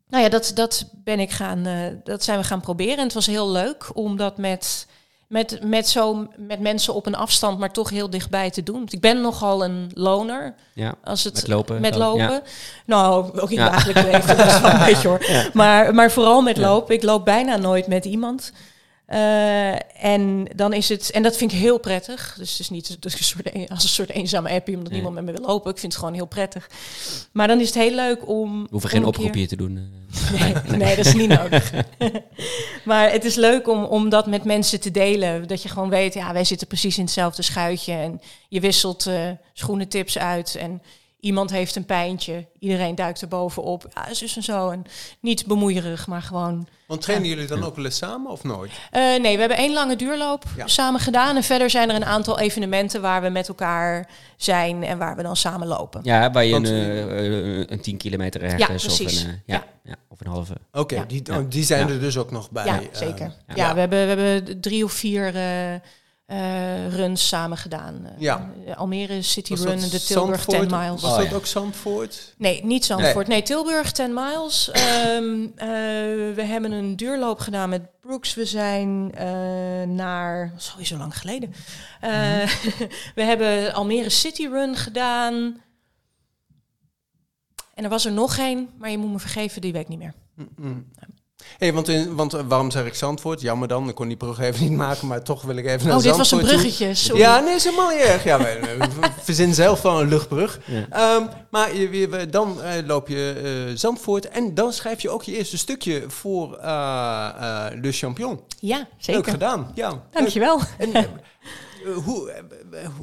nou ja, dat, dat ben ik gaan, eh, dat zijn we gaan proberen. En het was heel leuk om dat met, met, met, zo, met mensen op een afstand, maar toch heel dichtbij te doen. Want ik ben nogal een loner. Ja, Als het, met lopen. Met dan, lopen. ja. Nou, ook in Ja. dagelijks leven. Dat is wel een beetje hoor. Maar, maar vooral met lopen. Ik loop bijna nooit met iemand. Eh, en dan is het, en dat vind ik heel prettig. Dus het is niet ik een soort, een- als een soort eenzame appie, omdat niemand met me wil lopen. Ik vind het gewoon heel prettig. Maar dan is het heel leuk om. We hoeven om geen een oproep hier te doen. eh. Nee, nee, dat is niet nodig. maar het is leuk om, om dat met mensen te delen. Dat je gewoon weet, ja, wij zitten precies in hetzelfde schuitje. En je wisselt eh schoenentips uit. En iemand heeft een pijntje. Iedereen duikt er bovenop. Ja, zus en zo. En niet bemoeierig, maar gewoon... Want trainen jullie dan ook wel eens samen of nooit? Eh, nee, we hebben één lange duurloop Ja. samen gedaan. En verder zijn er een aantal evenementen waar we met elkaar zijn. En waar we dan samen lopen. Ja, bij een, Want- eh, een 10 kilometer ergens. precies. Of, een, eh, ja, Ja. ja, of een halve. Oké, Ja. die, Ja. oh, die zijn Ja. er dus ook nog bij. Ja, zeker. ja. Ja, we, hebben, we hebben drie of vier eh, eh, runs samen gedaan. Eh, Ja. eh, Almere City Was Run de Tilburg Zandvoort? 10 miles. Was Oh, dat ja. ook Zandvoort? Nee, niet Zandvoort. Nee, Tilburg 10 miles. Ehm, eh, we hebben een duurloop gedaan met Brooks. We zijn eh, naar... Sowieso lang geleden. Eh, we hebben Almere City Run gedaan. En er was er nog één, maar je moet me vergeven, die weet ik niet meer. Hey, want, in, want eh, waarom zeg ik Zandvoort? Jammer dan, ik kon die brug even niet maken, maar toch wil ik even naar Oh, dit was een Zandvoort bruggetje. Sorry. Ja, nee, is helemaal niet erg. Ja, wij eh, we verzinnen zelf wel een luchtbrug. Ja. Ehm, maar je, dan eh, loop je eh, Zandvoort en dan schrijf je ook je eerste stukje voor eh, eh, Le Champion. Ja, Leuk zeker. gedaan. Ja, Dankjewel. En, hoe,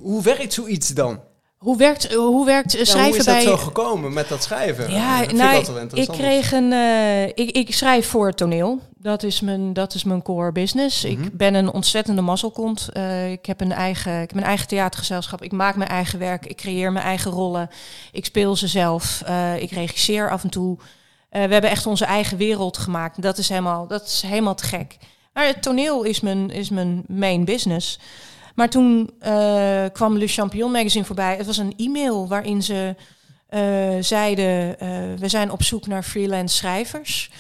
hoe werkt zoiets dan? Hoe werkt, eh, hoe werkt eh, Ja, schrijven hoe is dat bij... zo gekomen met dat schrijven? Ja, Dat ik nou, wel ik kreeg een. eh, ik, ik schrijf voor het toneel. Dat is mijn, dat is mijn core business. Mhm. Ik ben een ontzettende mazzelkont. Ik heb een eigen, ik heb mijn eigen theatergezelschap. Ik maak mijn eigen werk. Ik creëer mijn eigen rollen. Ik speel ze zelf. Ik regisseer af en toe. We hebben echt onze eigen wereld gemaakt. Dat is helemaal, dat is helemaal te gek. Maar het toneel is mijn, is mijn main business. Maar toen uh, kwam Le Champion magazine voorbij. Het was een e-mail waarin ze uh, zeiden: uh, we zijn op zoek naar freelance schrijvers.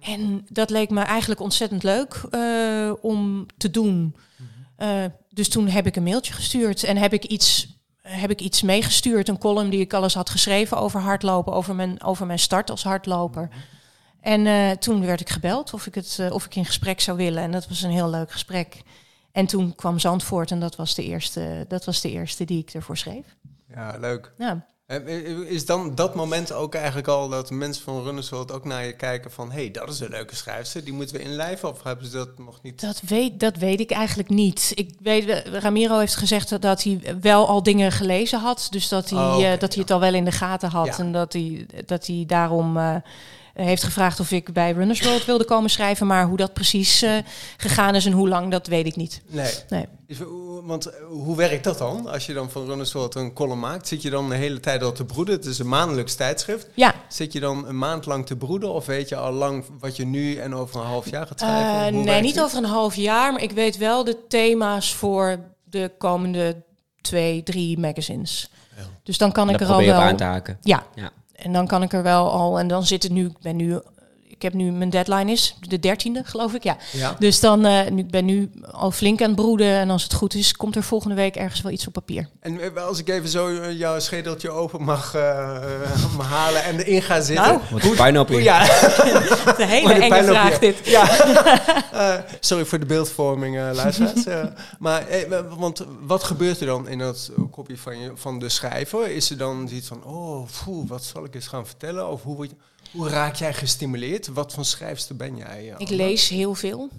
En dat leek me eigenlijk ontzettend leuk om te doen. dus toen heb ik een mailtje gestuurd en heb ik iets heb ik iets meegestuurd. Een column die ik alles had geschreven over hardlopen, over mijn, over mijn start als hardloper. En toen werd ik gebeld of ik, het, of ik in gesprek zou willen. En dat was een heel leuk gesprek. En toen kwam Zandvoort en dat was de eerste, dat was de eerste die ik ervoor schreef. Ja, leuk. Ja. Is dan dat moment ook eigenlijk al dat mensen van Runners World ook naar je kijken van... hé, hey, dat is een leuke schrijfster, die moeten we inlijven? Of hebben ze dat nog niet? Dat weet, dat weet ik eigenlijk niet. Ik weet, Ramiro heeft gezegd dat hij wel al dingen gelezen had. Dus dat hij, oh, okay, dat hij het al wel in de gaten had. Ja. En dat hij, dat hij daarom... Uh, heeft gevraagd of ik bij Runners World wilde komen schrijven. Maar hoe dat precies uh, gegaan is en hoe lang, dat weet ik niet. Nee. nee. Want hoe werkt dat dan? Als je dan van Runners World een column maakt, zit je dan de hele tijd al te broeden? Het is een maandelijks tijdschrift. Ja. Zit je dan een maand lang te broeden? Of weet je al lang wat je nu en over een half jaar gaat schrijven? Uh, nee, niet over een half jaar. Maar ik weet wel de thema's voor de komende twee, drie magazines. Ja. Dus dan kan ik er al wel aan te haken. Ja. ja. En dan kan ik er wel al, en dan zit het nu, ik ben nu, ik heb nu, mijn deadline is de dertiende, geloof ik, ja. ja. Dus dan, uh, nu, ik ben nu al flink aan het broeden en als het goed is, komt er volgende week ergens wel iets op papier. En als ik even zo uh, jouw schedeltje open mag uh, halen en erin ga zitten. Nou, Wat pijn op Ja, de hele de enge vraag dit. Ja. sorry voor de beeldvorming, luisteraars. maar, want wat gebeurt er dan in dat kopje van, je, van de schrijver? Is er dan iets van, oh, poeh, wat zal ik eens gaan vertellen? Of hoe word je... Hoe raak jij gestimuleerd? Wat voor schrijfster ben jij? Ik lees heel veel.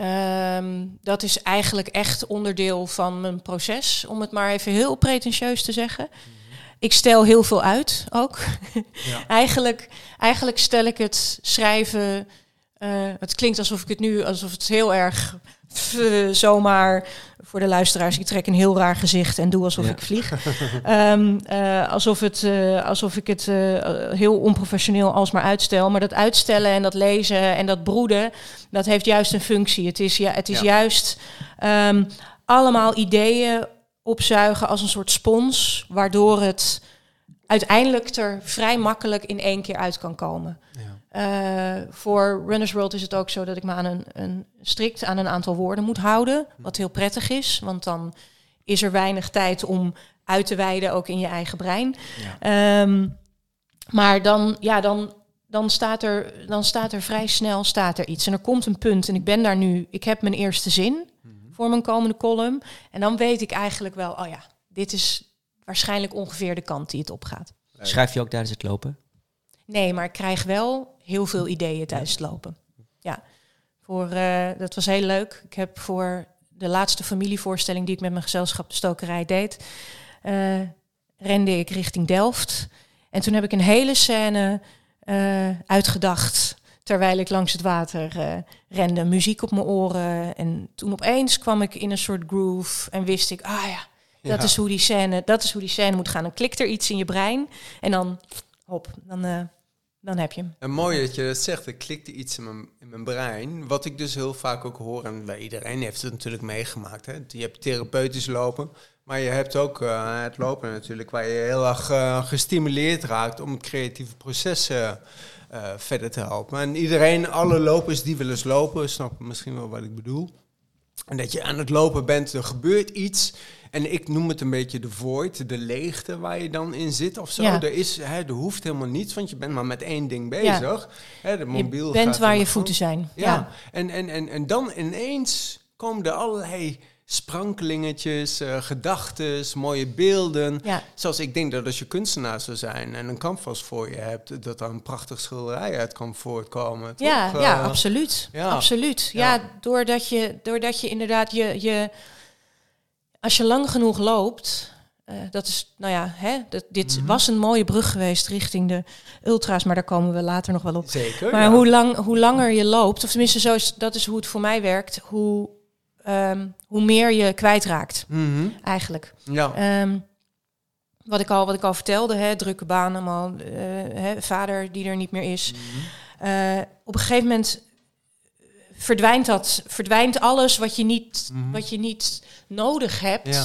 Um, dat is eigenlijk echt onderdeel van mijn proces, om het maar even heel pretentieus te zeggen. Ik stel heel veel uit ook. Ja. eigenlijk, eigenlijk stel ik het schrijven. Uh, het klinkt alsof ik het nu, alsof het heel erg zomaar voor de luisteraars, ik trek een heel raar gezicht en doe alsof ja. ik vlieg. um, uh, alsof, het, uh, alsof ik het uh, heel onprofessioneel alsmaar uitstel. Maar dat uitstellen en dat lezen en dat broeden, dat heeft juist een functie. Het is, ja, het is ja. juist um, allemaal ideeën opzuigen als een soort spons, waardoor het uiteindelijk er vrij makkelijk in één keer uit kan komen. Ja. Uh, voor Runners World is het ook zo dat ik me aan een, een, strikt aan een aantal woorden moet houden. Wat heel prettig is, want dan is er weinig tijd om uit te wijden, ook in je eigen brein. Ja. Um, maar dan, ja, dan, dan, staat er, dan staat er vrij snel staat er iets. En er komt een punt en ik ben daar nu, ik heb mijn eerste zin mm -hmm. voor mijn komende column. En dan weet ik eigenlijk wel, oh ja, dit is waarschijnlijk ongeveer de kant die het opgaat. Schrijf je ook tijdens het lopen? Nee, maar ik krijg wel heel veel ideeën tijdens het lopen. Ja, voor, uh, dat was heel leuk. Ik heb voor de laatste familievoorstelling die ik met mijn gezelschap de stokerij deed, uh, rende ik richting Delft. En toen heb ik een hele scène uh, uitgedacht terwijl ik langs het water rende, muziek op mijn oren. En toen opeens kwam ik in een soort groove en wist ik, ah ja, dat, ja. is hoe die scène, dat is hoe die scène moet gaan. Dan klikt er iets in je brein en dan, hop, dan dan heb je hem. Mooi dat je dat zegt. Er klikte iets in mijn, in mijn brein. Wat ik dus heel vaak ook hoor, en bij iedereen heeft het natuurlijk meegemaakt. Hè. Je hebt therapeutisch lopen, maar je hebt ook uh, het lopen natuurlijk, waar je heel erg uh, gestimuleerd raakt om creatieve proces uh, verder te helpen. En iedereen, alle lopers die willen lopen, snappen misschien wel wat ik bedoel. En dat je aan het lopen bent, er gebeurt iets. En ik noem het een beetje de void, de leegte waar je dan in zit of zo. Ja. Er, is, hè, er hoeft helemaal niets, want je bent maar met één ding bezig. Ja. Hè, de mobiel je bent waar je voeten zijn. Ja, ja. En, en, en, en dan ineens komen er allerlei sprankelingetjes, uh, gedachten, mooie beelden. Ja. Zoals ik denk dat als je kunstenaar zou zijn en een canvas voor je hebt, dat er een prachtig schilderij uit kan voortkomen. Ja, toch? ja Uh, absoluut. Ja. absoluut. Ja, doordat, je, doordat je inderdaad je, je... Als je lang genoeg loopt... Uh, dat is, nou ja, hè, dat, dit mm -hmm. was een mooie brug geweest richting de ultra's, maar daar komen we later nog wel op. Zeker. Maar hoe, lang, hoe langer je loopt, of tenminste, zo is, dat is hoe het voor mij werkt, hoe Um, hoe meer je kwijtraakt, mm -hmm. eigenlijk. Ja. Um, wat, ik al, wat ik al vertelde, hè, drukke baan, allemaal, uh, hè, vader die er niet meer is. Mm -hmm. uh, op een gegeven moment verdwijnt dat, verdwijnt alles wat je niet, Mhm. wat je niet nodig hebt, Ja.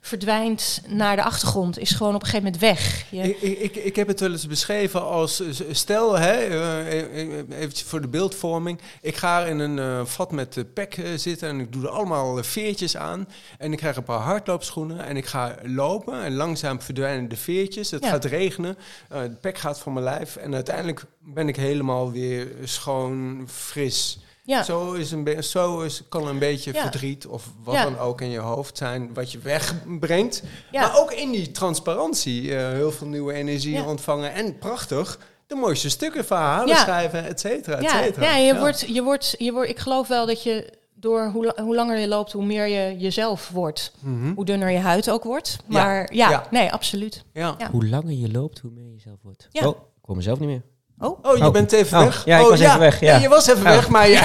verdwijnt naar de achtergrond, is gewoon op een gegeven moment weg. Je, Ik, ik, ik, heb het wel eens beschreven als, eh, stel, hè, eh, even voor de beeldvorming. Ik ga in een eh, vat met uh, pek eh, zitten en ik doe er allemaal eh, veertjes aan. En ik krijg een paar hardloopschoenen en ik ga lopen en langzaam verdwijnen de veertjes. Het Ja. gaat regenen, eh de pek gaat van mijn lijf en uiteindelijk ben ik helemaal weer schoon, fris. Ja. Zo, is een zo is, kan een beetje Ja. verdriet of wat Ja. dan ook in je hoofd zijn wat je wegbrengt. Ja. Maar ook in die transparantie eh, heel veel nieuwe energie Ja. ontvangen. En prachtig, de mooiste stukken, verhalen Ja. schrijven, et cetera, et ja, cetera. ja, je Wordt, je wordt, je wordt, ik geloof wel dat je door hoe, hoe langer je loopt, hoe meer je jezelf wordt. Mhm. Hoe dunner je huid ook wordt. Maar ja, Ja. nee, absoluut. ja. Ja. Hoe langer je loopt, hoe meer je zelf wordt. Ja. Oh, ik hoor mezelf niet meer. Oh, Oh, je Oh. bent even Oh, weg. ja, ik oh, was even weg, ja. Nee, je was even Oh. weg, maar ja.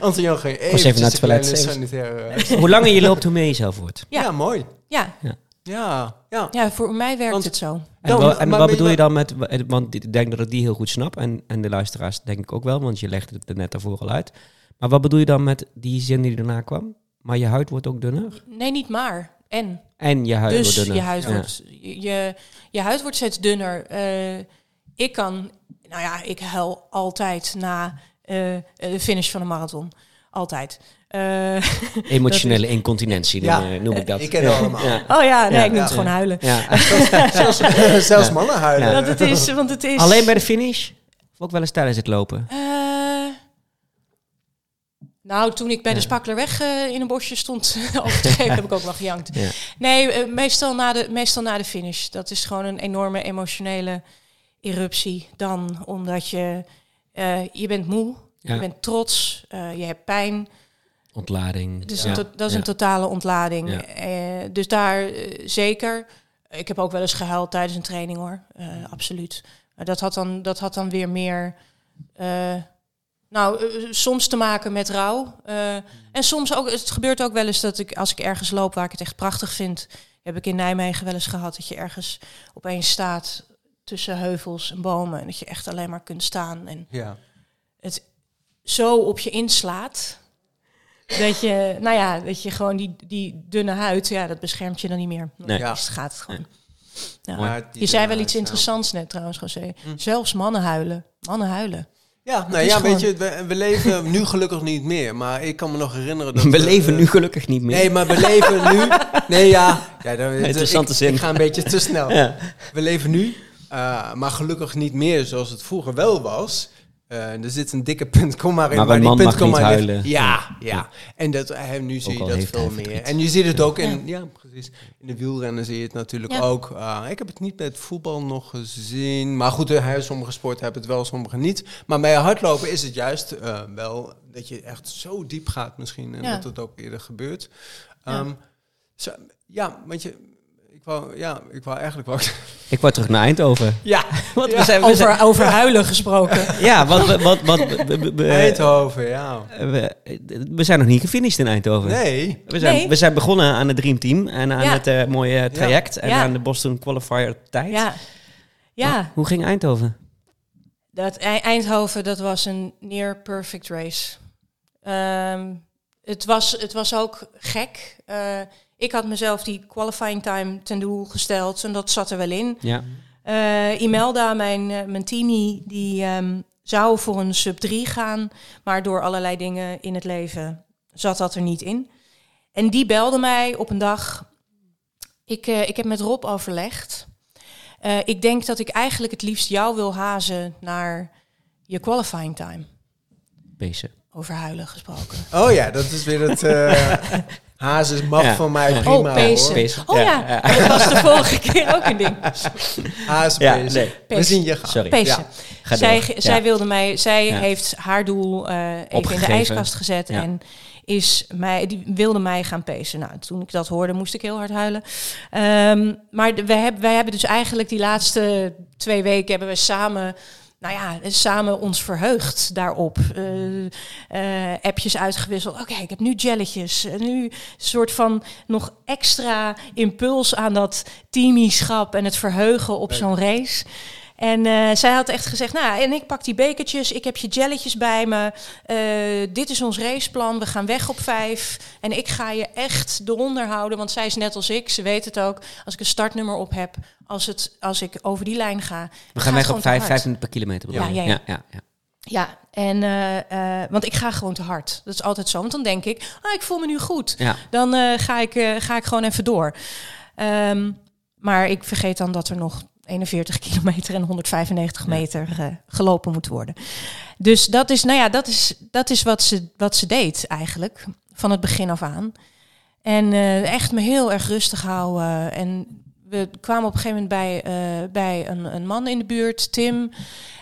Anton ging was even naar het toilet, even. eh, hoe langer je loopt, hoe meer je zelf wordt. ja. Ja. mooi. ja. Ja, ja. ja, voor mij werkt Want- het zo. En, en wat bedoel je dan met... Want ik denk dat ik die heel goed snap. En, en de luisteraars denk ik ook wel. Want je legde het er net daarvoor al uit. Maar wat bedoel je dan met die zin die daarna kwam? Maar je huid wordt ook dunner? Nee, niet maar. En. En je huid dus wordt dunner. je huid, Ja. wordt, je, je, je huid wordt steeds dunner. Eh, ik kan, nou ja, ik huil altijd na eh, de finish van een marathon. Altijd. Eh, Emotionele incontinentie noem, Ja, eh, noem ik dat. ik ken het allemaal. Ja. oh ja, nee, Ja. ik noem het gewoon huilen. Ja. zelfs, zelfs mannen huilen. Ja. Want het is, want het is. Alleen bij de finish? Of ook wel eens tijdens het lopen? Eh, nou, toen ik bij de Ja. Spaklerweg eh in een bosje stond over te geven, heb ik ook wel gejankt. Ja. Nee, meestal, na de, meestal na de finish. Dat is gewoon een enorme emotionele eruptie. Dan omdat je, eh, je bent moe, Ja. je bent trots, eh, je hebt pijn. Ontlading. Dus ja. dat is Ja. een totale ontlading. Eh, dus daar zeker. Ik heb ook wel eens gehuild tijdens een training hoor. Eh, absoluut. Dat had dan, dat had dan weer meer. nou, soms te maken met rouw. En soms ook, het gebeurt ook wel eens dat ik, als ik ergens loop waar ik het echt prachtig vind, heb ik in Nijmegen wel eens gehad dat je ergens opeens staat tussen heuvels en bomen en dat je echt alleen maar kunt staan en Ja. het zo op je inslaat. Dat je, nou ja, dat je gewoon die, die dunne huid, ja, dat beschermt je dan niet meer. Nee. Ja. Dus gaat het gewoon. Ja. Maar die Je zei wel iets interessants net trouwens, José. Hm. Zelfs mannen huilen. Mannen huilen. Ja, nou ja, gewoon- weet je, we, we leven nu gelukkig niet meer. Maar ik kan me nog herinneren dat... We leven eh, nu gelukkig niet meer. Nee, maar we leven nu... Nee, ja. ja dan, Interessante ik, zin. Ik ga een beetje te snel. Ja. We leven nu, eh, maar gelukkig niet meer zoals het vroeger wel was. Eh, er zit een dikke punt, kom maar in. Maar die man punt, mag kom niet maar ligt. huilen. Ja, ja. Ja. En dat, eh, nu zie je dat veel meer. En je ziet het ook in, Ja. ja. precies. In de wielrennen zie je het natuurlijk Ja. ook. Eh, ik heb het niet met voetbal nog gezien. Maar goed, eh, sommige sporten hebben het wel, sommige niet. Maar bij hardlopen is het juist eh, wel dat je echt zo diep gaat misschien. En Ja. dat het ook eerder gebeurt. Ja. Ehm, zo, ja, want je... Wou, ja, ik wou eigenlijk wel... Ik word terug naar Eindhoven. Ja, Want Ja. we zijn, we zijn- Over, over huilen gesproken. ja, want we, we- we- Eindhoven, ja. we, we zijn nog niet gefinished in Eindhoven. Nee. We zijn, Nee. we zijn begonnen aan het Dream Team en aan Ja. het eh, mooie traject en Ja. aan de Boston Qualifier tijd. Ja. Ja, Hoe ging Eindhoven? dat Ei- Eindhoven, dat was een near perfect race. Ehm, het, was, het was ook gek. Eh, ik had mezelf die qualifying time ten doel gesteld en dat zat er wel in. Ja. Eh, Imelda, mijn, eh, mijn teamie, die ehm, zou voor een sub 3 gaan, maar door allerlei dingen in het leven zat dat er niet in. En die belde mij op een dag. Ik, eh, ik heb met Rob overlegd. Eh, ik denk dat ik eigenlijk het liefst jou wil hazen naar je qualifying time. Pezen. Over huilen gesproken. Oh ja, dat is weer het... Hazes mag Ja. van mij Ja. prima, oh, pezen. hoor. Pezen. Oh ja, Ja, dat was de vorige keer ook een ding. Haas Ja, nee. We zien je gaan. Sorry. Pezen. Ja. Zij, zij Ja. wilde mij, zij Ja. heeft haar doel eh, even in de ijskast gezet Ja. en is mij, die wilde mij gaan pezen. Nou, toen ik dat hoorde, moest ik heel hard huilen. Ehm, maar wij, hebben, wij hebben dus eigenlijk die laatste twee weken hebben we samen. Nou ja, samen ons verheugd daarop. Eh, eh, appjes uitgewisseld. Oké, ik heb nu jelletjes. En nu een soort van nog extra impuls aan dat teamieschap en het verheugen op zo'n race. En eh, zij had echt gezegd, nou, en ik pak die bekertjes, ik heb je jelletjes bij me. Eh, dit is ons raceplan, we gaan weg op vijf. En ik ga je echt eronder houden, want zij is net als ik, ze weet het ook. Als ik een startnummer op heb, als, het, als ik over die lijn ga. We gaan weg op te 5, hard. 5 minuten per kilometer. Ja, ja, ja. ja, ja. Ja, en, eh, want ik ga gewoon te hard. Dat is altijd zo. Want dan denk ik, ah, ik voel me nu goed. Ja. Dan ga, ik, ga ik gewoon even door. Ehm, maar ik vergeet dan dat er nog 41 kilometer en 195 meter eh, gelopen moet worden. Dus dat is, nou ja, dat is, dat is wat, ze, wat ze deed eigenlijk. Van het begin af aan. En eh, echt me heel erg rustig houden. En we kwamen op een gegeven moment bij, eh, bij een, een man in de buurt, Tim.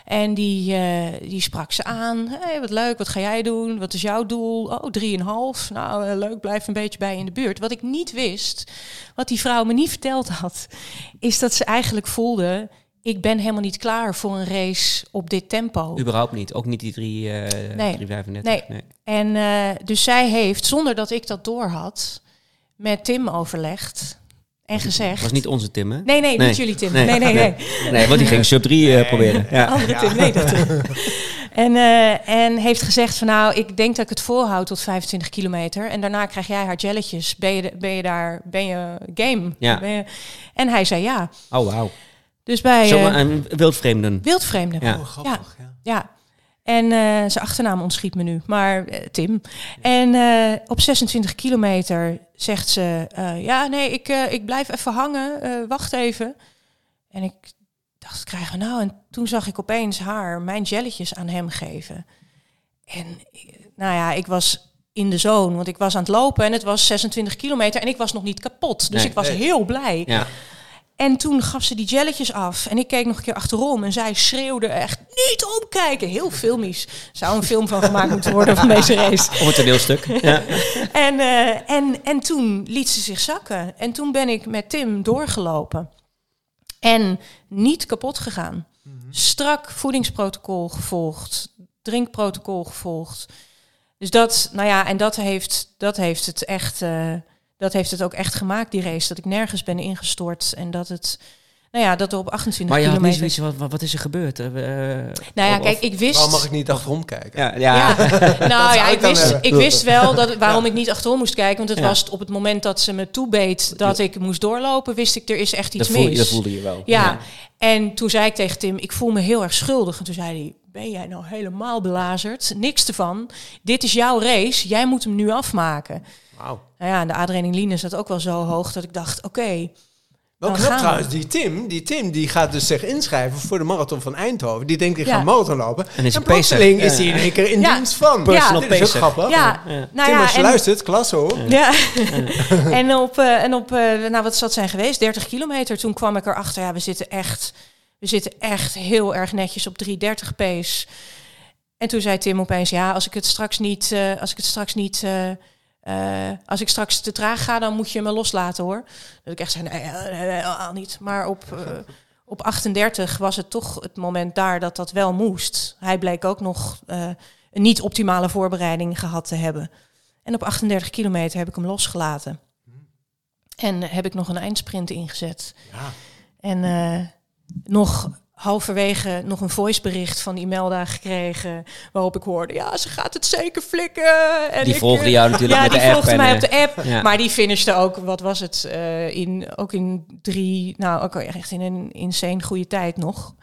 En die, eh, die sprak ze aan. Hey, wat leuk, wat ga jij doen? Wat is jouw doel? Oh, drieënhalf. Nou, eh, leuk, blijf een beetje bij in de buurt. Wat ik niet wist, wat die vrouw me niet verteld had, is dat ze eigenlijk voelde... ik ben helemaal niet klaar voor een race op dit tempo. Überhaupt niet. Ook niet die 3, eh Nee. 335. Nee. En eh, dus zij heeft, zonder dat ik dat door had, met Tim overlegd en gezegd... was niet onze Tim, hè? Nee, nee, Nee. niet jullie Tim. Nee. Nee, nee, nee. Nee, want die ging sub 3 proberen. Ja. Andere Tim, nee, dat en, eh, en heeft gezegd van nou, ik denk dat ik het volhoud tot 25 kilometer. En daarna krijg jij haar jelletjes. Ben je, de- ben je daar, ben je game? Ja. Ben je- en hij zei ja. Oh, wauw. Dus bij Zomaar eh een wildvreemden. wildvreemden. Ja. Oh, grappig. Ja. Ja. En eh, zijn achternaam ontschiet me nu, maar eh, Tim. En eh, op 26 kilometer zegt ze: eh, Ja, nee, ik, eh, ik blijf even hangen, eh, wacht even. En ik dacht: krijgen we nou? En toen zag ik opeens haar mijn jelletjes aan hem geven. En nou ja, ik was in de zone, want ik was aan het lopen en het was 26 kilometer en ik was nog niet kapot. Dus Nee. ik was Nee. heel blij. Ja. En toen gaf ze die jelletjes af. En ik keek nog een keer achterom. En zij schreeuwde echt niet omkijken. Heel filmisch. Zou een film van gemaakt moeten worden van deze race. Of een toneelstuk. Ja. En, eh, en, en toen liet ze zich zakken. En toen ben ik met Tim doorgelopen. En niet kapot gegaan. Strak voedingsprotocol gevolgd. Drinkprotocol gevolgd. Dus dat, nou ja, en dat heeft, dat heeft het echt... eh, dat heeft het ook echt gemaakt, die race. Dat ik nergens ben ingestort. En dat het... Nou ja, dat er op 28 Maar je had niet kilometer... zoiets van, wat, wat is er gebeurd? Eh, we- Nou ja, of- kijk, ik wist... Waarom mag ik niet achterom kijken? Ja, ja. Ja, nou ja, ik wist, hebben. ik wist wel dat, waarom ik niet achterom moest kijken. Want het Ja. was op het moment dat ze me toebeet dat ik moest doorlopen, wist ik er is echt iets dat, voel, mis. dat voelde je wel. ja. en toen zei ik tegen Tim, ik voel me heel erg schuldig. En toen zei hij, ben jij nou helemaal belazerd? Niks ervan. Dit is jouw race, jij moet hem nu afmaken. Nou ja, en de adrenaline zat ook wel zo hoog dat ik dacht, oké, Wel knap trouwens, die Tim, die Tim die gaat dus zich inschrijven voor de marathon van Eindhoven. Die denkt, ik Ja. ga marathon lopen. En is en plotseling is Ja. hij in één keer in Ja. dienst van. Personal Dit is ook grappig. ja, Ja. nou Tim, ja, als je en- luistert, klasse hoor. Ja, en op, eh, en op eh, nou wat zal het zijn geweest? 30 kilometer. Toen kwam ik erachter, ja, we zitten echt, we zitten echt heel erg netjes op 330 pace. En toen zei Tim opeens, ja, als ik het straks niet, eh, als ik het straks niet, eh, als ik straks te traag ga, dan moet je me loslaten hoor. Dat ik echt zei, nee, nee, nee, nee, helemaal niet. Maar op, eh, op 38 was het toch het moment daar dat dat wel moest. Hij bleek ook nog eh, een niet optimale voorbereiding gehad te hebben. En op 38 kilometer heb ik hem losgelaten. En eh, heb ik nog een eindsprint ingezet. Ja. En nog halverwege nog een voicebericht van Imelda gekregen. Waarop ik hoorde, ja, ze gaat het zeker flikken. En Die ik, volgde eh, jou natuurlijk ja, met de die app. volgde en, mij eh, op de app. ja. Maar die finishte ook, wat was het, eh, in, ook in drie, nou ook echt in een insane goede tijd nog.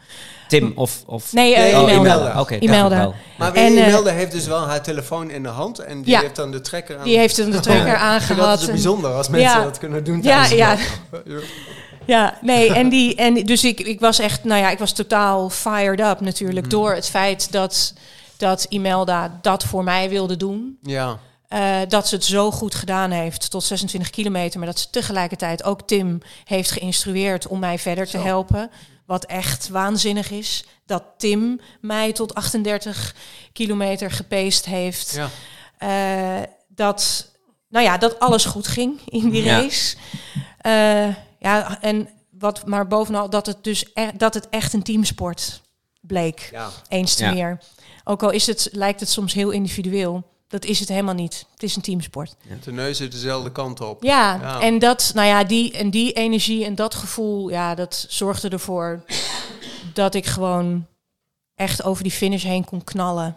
Tim of... of Nee, eh, Nee, Imelda. Oké. Maar En, eh, Imelda heeft dus wel haar telefoon in de hand. En die Ja. heeft dan de trekker aan. Die heeft een trekker Ik vind dat aangehad. zo en- bijzonder als mensen Ja. dat kunnen doen. Ja, tijdens de ja. Ja, nee, en die, en dus ik, ik was echt, nou ja, ik was totaal fired up natuurlijk Mhm. door het feit dat, dat Imelda dat voor mij wilde doen. Ja. Eh, dat ze het zo goed gedaan heeft tot 26 kilometer, maar dat ze tegelijkertijd ook Tim heeft geïnstrueerd om mij verder te helpen. Wat echt waanzinnig is. Dat Tim mij tot 38 kilometer gepeest heeft. ja. Eh, dat, nou ja, dat alles goed ging in die Ja. race. Eh, ja, en wat, maar bovenal dat het dus e- dat het echt een teamsport bleek. ja. Eens te Ja. meer. Ook al is het, lijkt het soms heel individueel. Dat is het helemaal niet. Het is een teamsport. De neuzen dezelfde kant op. Ja, Ja. en dat, nou ja, die, en die energie en dat gevoel, ja, dat zorgde ervoor dat ik gewoon echt over die finish heen kon knallen.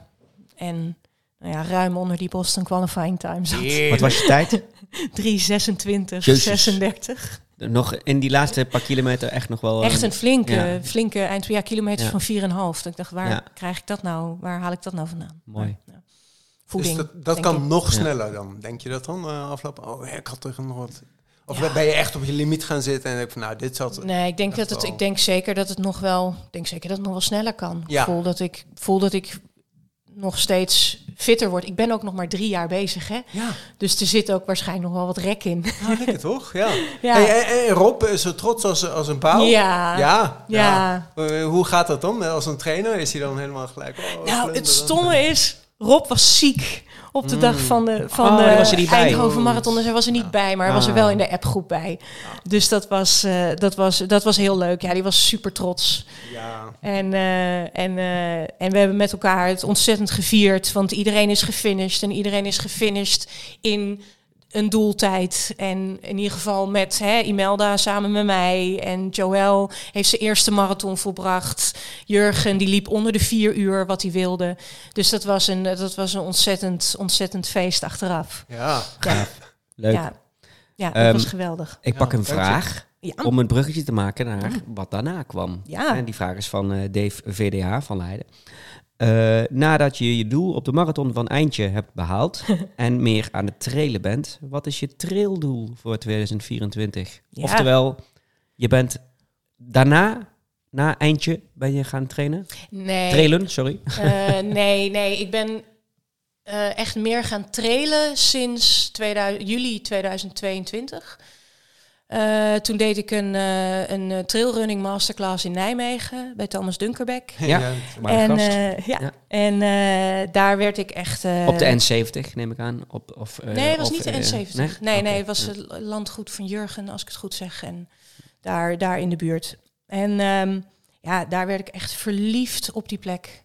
En nou ja, ruim onder die Boston qualifying time zat. Wat was je tijd? 3,26, Jezus. 36. Nog in die laatste paar kilometer echt nog wel... Echt eh, een flinke, ja. flinke eind, ja, kilometers Ja. van 4,5. Dat ik dacht, waar Ja. krijg ik dat nou? Waar haal ik dat nou vandaan? Mooi. Ja. Voeding. Dus dat dat kan ik. nog Ja. sneller dan. Denk je dat dan eh, aflopen? Oh, ik had toch nog wat. Of Ja. ben je echt op je limiet gaan zitten en denk van, nou, dit zat. Nee, ik denk, dat het, wel. ik denk zeker dat het nog wel, ik denk zeker dat het nog wel sneller kan. Ja. Ik voel dat ik voel dat ik nog steeds fitter word. Ik ben ook nog maar drie jaar bezig, hè? Ja, Dus er zit ook waarschijnlijk nog wel wat rek in. nou, lekker toch? Ja. Ja. Hey, Rob is zo trots als, als een pauw. Ja. Ja. Ja. Eh, hoe gaat dat dan? Als een trainer is hij dan helemaal gelijk. oh, Nou, het stomme is, Rob was ziek op de Mm. dag van de, van Oh, de daar was hij niet bij. Eindhoven Marathon. Dus hij was er niet bij, maar hij was er Ah. wel in de appgroep bij. Dus dat was, eh, dat, was, dat was heel leuk. Ja, die was super trots. Ja. En, eh, en, eh, en we hebben met elkaar het ontzettend gevierd. Want iedereen is gefinished. En iedereen is gefinished in een doeltijd. En in ieder geval met hè, Imelda samen met mij. En Joël heeft zijn eerste marathon volbracht. Jurgen die liep onder de vier uur wat hij wilde. Dus dat was een, dat was een ontzettend, ontzettend feest achteraf. Ja. Ja, Leuk. ja. ja dat Ehm, was geweldig. Ik Ja, pak een vraag Ja. om een bruggetje te maken naar wat daarna kwam. Ja. En die vraag is van eh, Dave VDH van Leiden. Eh, nadat je je doel op de marathon van Eindje hebt behaald en meer aan het trailen bent, wat is je traildoel voor 2024? Ja. Oftewel, je bent daarna, na Eindje, ben je gaan trainen? Nee. Trailen, sorry. Eh, nee, nee, ik ben eh, echt meer gaan trailen sinds 2000, juli 2022. Eh, toen deed ik een, eh, een eh, trailrunning masterclass in Nijmegen bij Thomas Dunkerbeck. Ja. En, gast. eh, ja. Ja. en eh, daar werd ik echt... eh, op de N70 neem ik aan. Op, of, eh, Nee, het was of, niet de eh, N70. Nee, nee, het was ja. het landgoed van Jurgen, als ik het goed zeg. En daar, daar in de buurt. En ehm, ja, daar werd ik echt verliefd op die plek.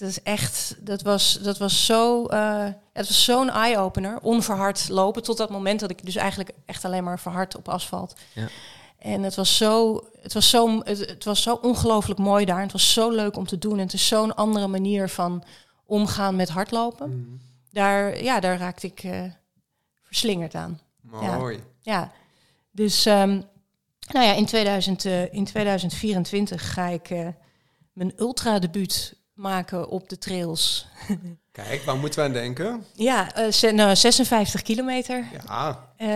Het is echt, dat was, dat was zo, eh, het was zo'n eye-opener. Onverhard lopen tot dat moment dat ik dus eigenlijk echt alleen maar verhard op asfalt. Ja. En het was zo, het was zo, het, het was zo ongelooflijk mooi daar. Het was zo leuk om te doen. En het is zo'n andere manier van omgaan met hardlopen daar, ja, daar raakte ik eh, verslingerd aan. Mooi. Ja, dus ehm, nou ja, in, 2000, eh, in 2024 ga ik eh, mijn ultra-debuut maken op de trails. Kijk, waar moeten we aan denken? Ja, eh, ze- nou, 56 kilometer Ja, eh,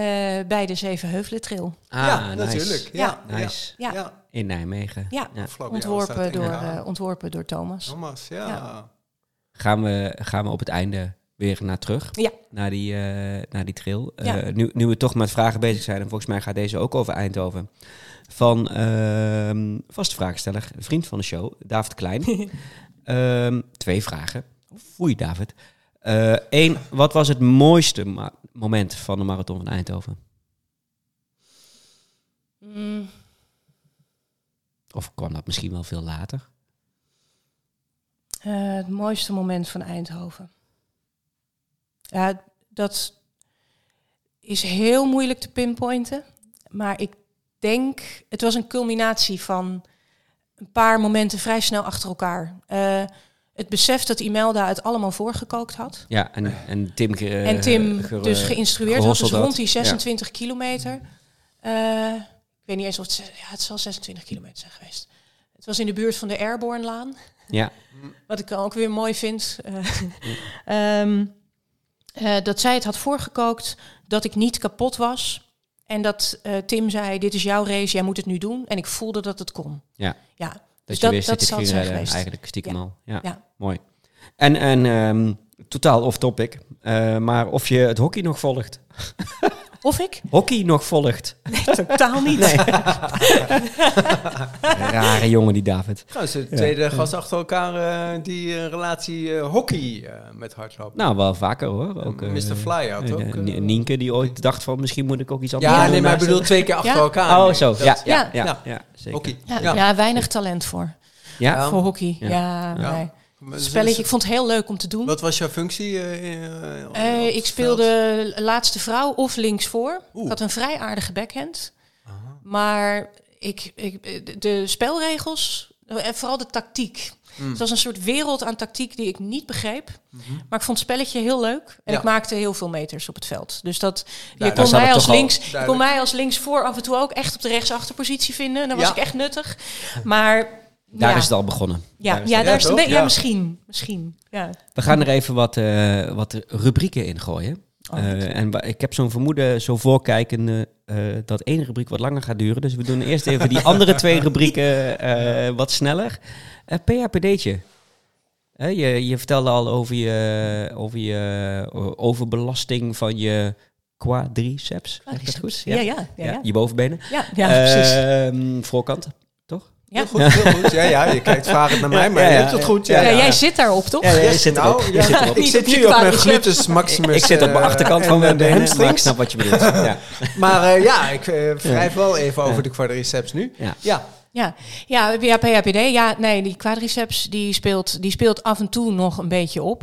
bij de Zevenheuvelen Trail. Ah, ja nice. natuurlijk. Ja, ja. Nice. Ja, ja. In Nijmegen. Ja. Ontworpen, door, eh, ontworpen door Thomas. Thomas, ja. Ja. Gaan, we, gaan we op het einde weer naar terug? Ja. Naar die, eh, naar die trail. Ja. Eh, nu, nu we toch met vragen bezig zijn, en volgens mij gaat deze ook over Eindhoven. Van ehm vaste vraagsteller, vriend van de show, David Klein. Ehm, twee vragen. Foei, David. Eén, wat was het mooiste moment van de marathon van Eindhoven? Mm, Of kwam dat misschien wel veel later? eh, het mooiste moment van Eindhoven. Ja, dat is heel moeilijk te pinpointen. Maar ik denk, het was een culminatie van een paar momenten vrij snel achter elkaar. Eh, het besef dat Imelda het allemaal voorgekookt had. Ja, en, en Tim... en Tim ge- dus geïnstrueerd had, dus rond die Ja. 26 kilometer. Eh, ik weet niet eens of het... Ja, het zal 26 kilometer zijn geweest. Het was in de buurt van de Airborne-laan. Ja, Wat ik ook weer mooi vind. eh, ehm, eh, dat zij het had voorgekookt, dat ik niet kapot was. En dat eh, Tim zei, dit is jouw race, jij moet het nu doen. En ik voelde dat het kon. Ja. ja. dat Dus je dat, wist dat, dat, het ging redden, eigenlijk stiekem Ja. al. Ja, Ja. mooi. En, en ehm, totaal off topic, eh, maar of je het hockey nog volgt. Of ik? Hockey nog volgt. Totaal niet. Nee. Rare jongen die David. Trouwens, de tweede gast achter elkaar eh, die eh, relatie eh, hockey eh, met hardlopen. Nou, wel vaker hoor. Ook, eh, Mr. Fly had ook, Nienke die ooit dacht van misschien moet ik ook iets anders ja, doen nee, maar ik bedoel twee keer achter Ja. elkaar. Oh, Nee, zo. dat- Ja, ja, Ja. ja, Ja. ja, zeker. Hockey. Ja, weinig talent voor. Ja? Voor hockey. Ja. Ja, Ja. nee. Spelletje, ik vond het heel leuk om te doen. Wat was jouw functie? eh, eh, Eh, ik speelde laatste vrouw of linksvoor. Oeh. Ik had een vrij aardige backhand. Aha. Maar ik, ik, de- spelregels, En vooral de tactiek. Mm. Het was een soort wereld aan tactiek die ik niet begreep. Mhm. Maar ik vond het spelletje heel leuk. En Ja. ik maakte heel veel meters op het veld. Dus dat, je daar kon mij als links, je kon mij als linksvoor af en toe ook echt op de rechtsachterpositie vinden. En dan was ik echt nuttig. Maar Daar ja, is het al begonnen. Ja, Daar is ja, het- daar is. Ja. Ja, misschien. Misschien. Ja. We gaan er even wat, eh, wat rubrieken in gooien. Oh, Eh, en ik heb zo'n vermoeden, zo voorkijkende, eh, dat één rubriek wat langer gaat duren. Dus we doen eerst even die andere twee rubrieken eh, wat sneller. Eh PHPD'tje. Je, je vertelde al over je, over je overbelasting van je quadriceps. Ik dat goed? Ja, ja, ja. ja, ja. Je bovenbenen. ja, ja, precies. Ehm, voorkant? Ja. Heel goed, heel goed. Ja, ja, je kijkt vragend naar mij, maar Ja, je ja, hebt het goed. Ja, Ja, ja. jij zit daarop, toch? Ja, ja, je Yes, zit erop. nou, Je ja. zit erop. Ik Niet zit op nu je op mijn gluteus maximus. Ik zit op de eh, achterkant van mijn maar ik hamstrings. snap wat je bedoelt. Ja. Maar eh, ja, ik eh, wrijf wel even over de quadriceps nu. Ja. Ja, Ja, ja, ja PHPD. Ja, nee, die quadriceps die speelt, die speelt af en toe nog een beetje op.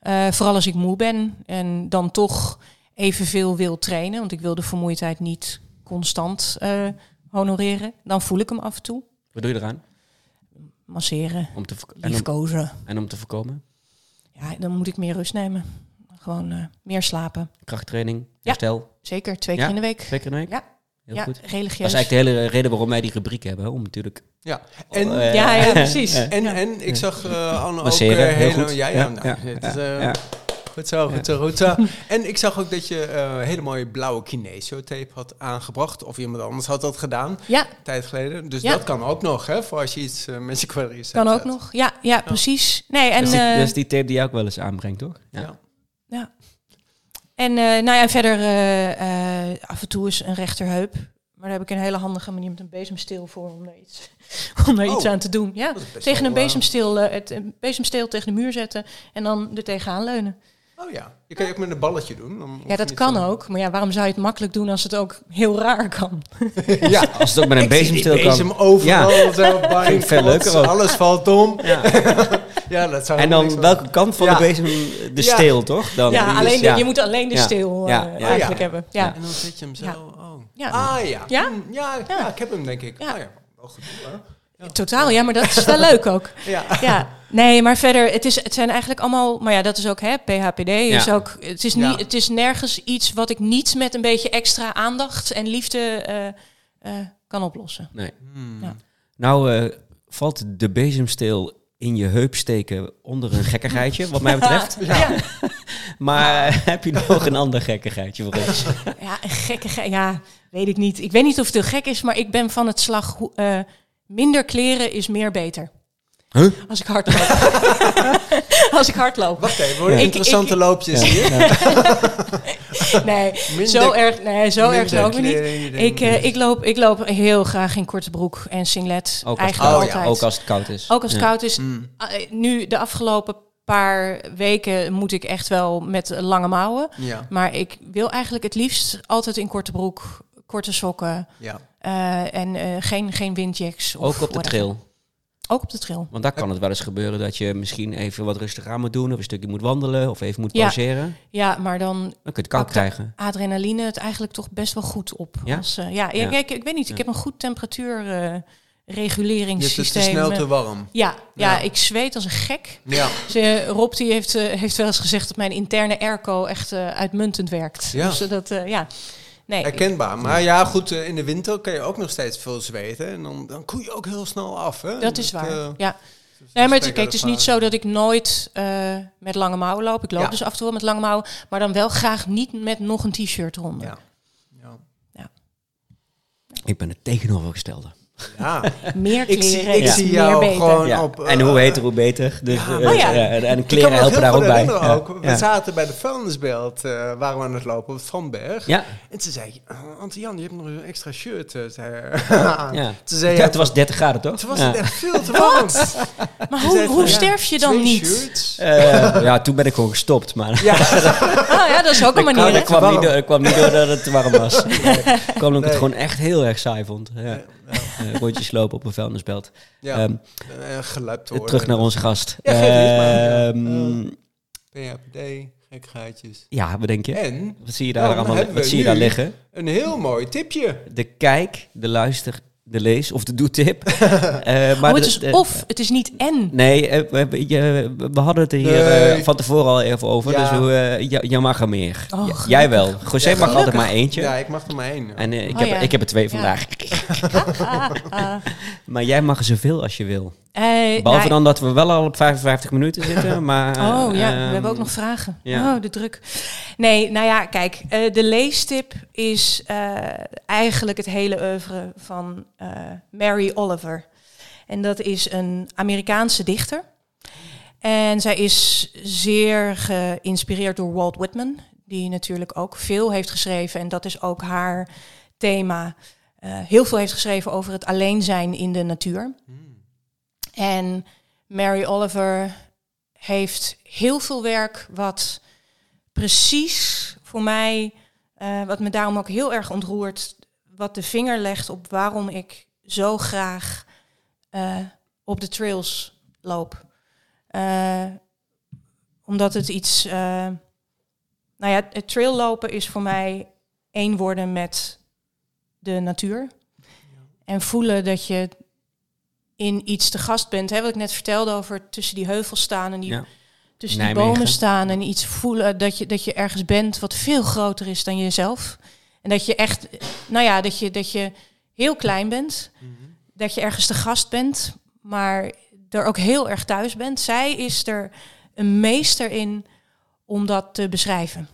Eh, vooral als ik moe ben en dan toch evenveel wil trainen. Want ik wil de vermoeidheid niet constant eh, honoreren. Dan voel ik hem af en toe. Wat doe je eraan? Masseren, Om te, voork- en, om, liefkozen. en om te voorkomen? Ja, dan moet ik meer rust nemen. Gewoon eh, meer slapen. Krachttraining, Ja. herstel, Zeker, twee Ja? keer in de week. twee keer in de week? Ja. Heel ja, goed. Dat is eigenlijk de hele reden waarom wij die rubriek hebben. Om natuurlijk... ja. En, eh, Ja, ja, precies. eh, en, en ik zag eh Anne ook Masseren, eh, heel hele... goed. Ja, ja, Ja, nou, ja, het ja, is, eh, ja. Goed zo, goed zo, goed zo. En ik zag ook dat je eh, een hele mooie blauwe kinesiotape had aangebracht. Of iemand anders had dat gedaan, Ja, een tijd geleden. Dus Ja. dat kan ook nog, hè, voor als je iets eh, met je quadriceps kan ook hebt. nog. Ja, ja, precies. Nee, en... dat, is die, eh, dat is die tape die jij ook wel eens aanbrengt, toch? Ja. Ja. En eh, nou ja, verder eh, eh, af en toe is een rechterheup. Maar daar heb ik een hele handige manier met een bezemsteel voor om daar iets, om daar Oh. iets aan te doen. Ja. Tegen een bezemsteel, het een bezemsteel tegen de muur zetten en dan er tegenaan leunen. Oh ja, je kan je ook met een balletje doen. Ja, dat kan zo- ook. Maar ja, waarom zou je het makkelijk doen als het ook heel raar kan? ja, Als het ook met een Ik zie die bezemsteel kan. bezem overal zo, bang, Vind ik veel leuker ook. Alles valt om. Ja. Ja, dat zou En dan welke kant van Ja. de bezem? De Ja. steel, toch? Dan, ja, alleen de- ja. je moet alleen de Ja. steel Ja, eh, ja. eigenlijk Ja. hebben. Ja. En dan zet je hem zo. Ja. Oh. Ja. Ah ja. Ja? Hm, ja, ja. Ja. ik heb hem denk ik. Ja. Ah, ja. Wel goed, hè? Totaal, ja, maar dat is wel leuk ook. Ja. Ja, nee, maar verder, het, is, het zijn eigenlijk allemaal, maar ja, dat is ook, hè, PHPD is Ja. ook, het is, Ja. niet, het is nergens iets wat ik niet met een beetje extra aandacht en liefde eh, eh, kan oplossen. Nee. Hmm. Ja. Nou, eh, valt de bezemsteel in je heup steken onder een gekkigheidje, wat mij betreft. Ja, Maar heb je nog een ander gekkigheidje voor ons? ja, een gekke, ge- ja, weet ik niet. Ik weet niet of het heel gek is, maar ik ben van het slag, hoe- eh, minder kleren is meer beter. Huh? Als ik hardloop. Als ik hardloop. Wacht even, hoor. Ik- interessante ik- loopjes hier. Nee, Minder- zo erg, nee, zo erg het ook niet. Ik, eh, ik, loop, ik loop heel graag in korte broek en singlet. Ook als, het Eigenlijk koud, Oh, ja. altijd. ook als het koud is. Ook als het Ja. koud is. Hmm. Ah, eh, Nu, de afgelopen paar weken moet ik echt wel met lange mouwen. Ja, Maar ik wil eigenlijk het liefst altijd in korte broek, korte sokken. ja. eh, en eh, geen, geen windjacks. Of Ook op de whatever. trail. Ook op de trail. Want daar kan het wel eens gebeuren dat je misschien even wat rustiger aan moet doen. Of een stukje moet wandelen. Of even moet Ja. pauzeren. Ja, maar dan Dan kun je het koud krijgen. adrenaline het eigenlijk toch best wel goed op. Ja? Als, eh, ja, ja, Ja. kijk, ik weet niet. Ik Ja. heb een goed temperatuur eh, Je hebt het te reguleringssysteem. snel te warm. Ja, ja, Ja. ik zweet als een gek. Ja. Ze, Rob die heeft, eh, heeft wel eens gezegd dat mijn interne airco echt eh, uitmuntend werkt. Ja. Dus dat, eh, ja. Nee, ik- Herkenbaar. Maar ja, goed, eh, in de winter kan je ook nog steeds veel zweten. En dan, dan koel je ook heel snel af. Hè? dat is Dat, waar. eh, ja. dus Nee, maar het, kijk, het is niet zo dat ik nooit eh, met lange mouwen loop. Ik loop Ja. dus af en toe wel met lange mouwen. Maar dan wel graag niet met nog een t-shirt eronder. Ja. Ja. Ik ben het tegenovergestelde. Ja. Meer Ik kleren zie, ik zie meer jou beter. gewoon Ja. op... en eh, hoe heter, hoe beter. Dus, ja. eh, Oh ja. en, en Ik kleren helpen daar ook bij. herinneren Ja. ook. We Ja. zaten bij de vuilnisbeeld, eh waren we aan het lopen op het Strandberg. Ja, En toen zei je, uh, Ante-Jan, je hebt nog een extra shirt. eh, ja. Toen zei het was 30 graden, toch? toen was ja. het echt veel te warm. Maar hoe, zei sterf je dan niet? Eh, ja, toen ben ik gewoon gestopt. Maar Ja, Oh ja, dat is ook een manier. hè? kwam, niet door, dat het te warm was. Nee, kwam omdat ik het gewoon echt heel erg saai vond. Ja. Eh, rondjes lopen op een vuilnisbelt. ja. Ehm, eh, geluid terug naar onze gast. Ja, maar. Ehm, gekkigheidjes. ja, wat denk je? En Wat zie je daar dan allemaal wat zie je daar liggen? een heel mooi tipje. De kijk, de luister, de lees of de doetip. Eh, maar oh, het is de- of, het is niet en. Nee, eh, we, we- je- we hadden het er hier Nee. eh, van tevoren al even over. Ja. Dus we, eh, j- jij mag er meer. Oh, jij wel. José Ja, mag altijd maar eentje. Ja, ik mag er maar één. ja. En ik, Oh, heb, ja. ik heb er twee Ja. vandaag. Maar jij mag er zoveel als je wil. Eh, Behalve nou, dan dat we wel al op 55 minuten zitten. Maar, Oh ja, we ehm, hebben ook nog vragen. ja. Oh, de druk. Nee, nou ja, kijk, eh, de leestip is eh, eigenlijk het hele oeuvre van Mary Oliver. En dat is een Amerikaanse dichter. En zij is zeer geïnspireerd door Walt Whitman, die natuurlijk ook veel heeft geschreven. En dat is ook haar thema. Eh, heel veel heeft geschreven over het alleen zijn in de natuur. En Mary Oliver heeft heel veel werk wat precies voor mij, eh, wat me daarom ook heel erg ontroert, wat de vinger legt op waarom ik zo graag eh, op de trails loop. Eh, omdat het iets, eh, nou ja, het traillopen is voor mij één worden met de natuur. En voelen dat je in iets te gast bent. Hè, wat ik net vertelde over tussen die heuvels staan en die, Ja. tussen die bomen staan en iets voelen dat je, dat je ergens bent wat veel groter is dan jezelf. En dat je echt, nou ja, dat je, dat je heel klein bent. Dat je ergens te gast bent, maar er ook heel erg thuis bent. Zij is er een meester in om dat te beschrijven.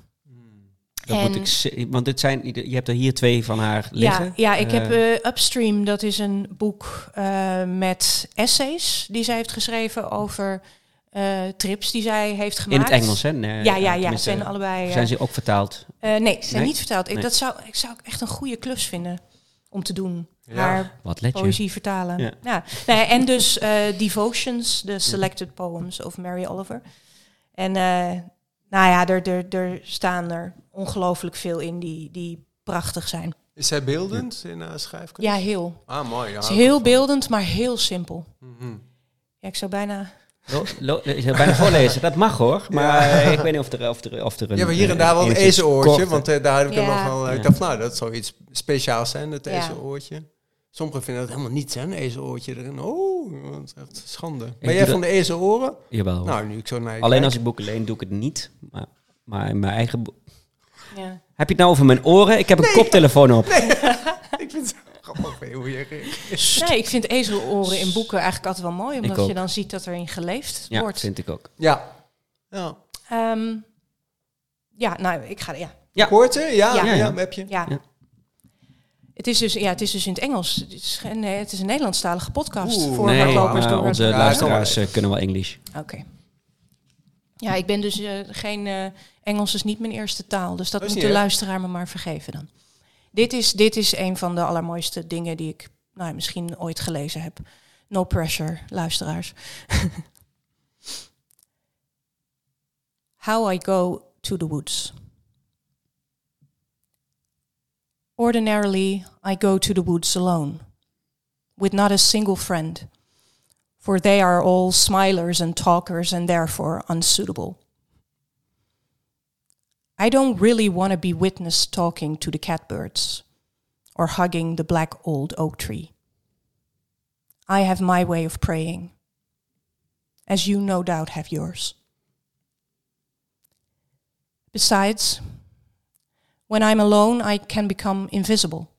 Dat moet ik, want dit zijn, je hebt er hier twee van haar liggen. Ja, ja ik Eh, heb eh, Upstream, dat is een boek eh, met essays die zij heeft geschreven over eh, trips die zij heeft in gemaakt. het Engels, hè? Nee, Ja, ja, ja. Zijn allebei. eh, Zijn ze ook vertaald? eh, nee, ze zijn Nee? niet vertaald. Ik, Nee. dat zou, ik zou echt een goede klus vinden om te doen. Ja. Haar Wat poëzie vertalen. Ja. Ja. Nee, en dus eh, Devotions, de Selected Poems of Mary Oliver. En eh, nou ja, er, er, er staan er ongelooflijk veel in die, die prachtig zijn. Is zij beeldend in haar schrijfkunst? Ja, heel. Ah, mooi. Ja, Het is heel beeldend, maar heel simpel. Mhm. Ja, ik zou bijna... Lo- ik zou bijna voorlezen. Dat mag hoor. Maar eh, ik weet niet of er, of er, of er een... Ja, maar hier en eh, daar wel een ezenoortje, korte- want eh, daar heb ik Ja. nog wel... Ik dacht, nou, dat zou iets speciaals zijn, dat Ja. ezenoortje. Sommigen vinden dat helemaal niet, hè, een ezenoortje erin. Oh, wat echt schande. Ben jij dat- van de ezenoren? Jawel. Nou, nu ik zo naar je Alleen kijk. als ik boeken leen, doe ik het niet. Maar, maar in mijn eigen... Ja. Heb je het nou over mijn oren? Ik heb een koptelefoon op. Ik vind hoe je reageert. Nee, ik vind ezeloren in boeken eigenlijk altijd wel mooi, omdat je dan ziet dat erin geleefd Ja, wordt. vind ik ook. Ja. Ja. Ehm, ja, nou, ik ga... Ja. Ja. Ja, ja, Ja. ja, heb je. Ja. Ja. Het is, dus, ja, het is dus in het Engels. Het is, nee, het is een Nederlandstalige podcast Oeh. voor nee, hardlopers door het- onze Ja, luisteraars eh, kunnen wel Engels. Oké. Ja, ik ben dus eh, geen... eh, Engels is niet mijn eerste taal, dus dat Dat is moet de luisteraar me maar vergeven dan. Dit is, dit is een van de allermooiste dingen die ik nou, misschien ooit gelezen heb. No pressure, luisteraars. How I go to the woods. Ordinarily, I go to the woods alone, with not a single friend, for they are all smilers and talkers and therefore unsuitable. I don't really want to be witnessed talking to the catbirds or hugging the black old oak tree. I have my way of praying, as you no doubt have yours. Besides, when I'm alone, I can become invisible.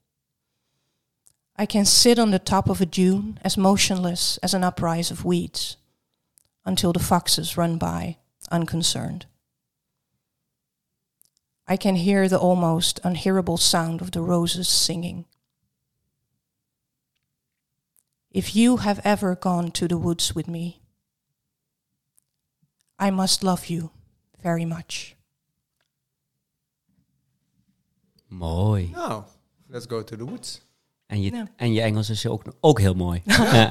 I can sit on the top of a dune as motionless as an uprise of weeds until the foxes run by unconcerned. I can hear the almost unhearable sound of the roses singing. If you have ever gone to the woods with me, I must love you very much. Mooi. Nou, let's go to the woods. En je, Ja. en je Engels is ook, ook heel mooi. Ja,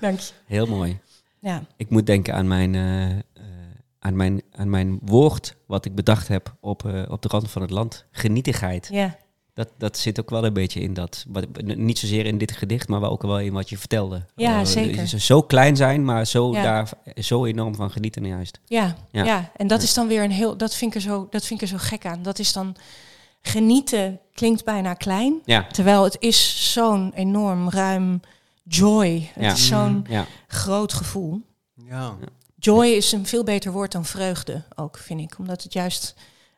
Dank je. heel mooi. Ja, Ik moet denken aan mijn, eh, aan mijn, aan mijn woord wat ik bedacht heb op, eh, op de rand van het land. Genietigheid. ja, Dat, dat zit ook wel een beetje in dat. Wat, niet zozeer in dit gedicht, maar wel ook wel in wat je vertelde. Ja, Eh, zeker. ze Zo klein zijn, maar zo, Ja. daar, zo enorm van genieten juist. ja, Ja. ja. En dat is dan weer een heel, dat vind ik er zo, dat vind ik er zo gek aan. Dat is dan genieten klinkt bijna klein. Ja, Terwijl het is zo'n enorm ruim joy. Het Ja. is zo'n ja. groot gevoel. Ja. Joy is een veel beter woord dan vreugde ook, vind ik. Omdat het juist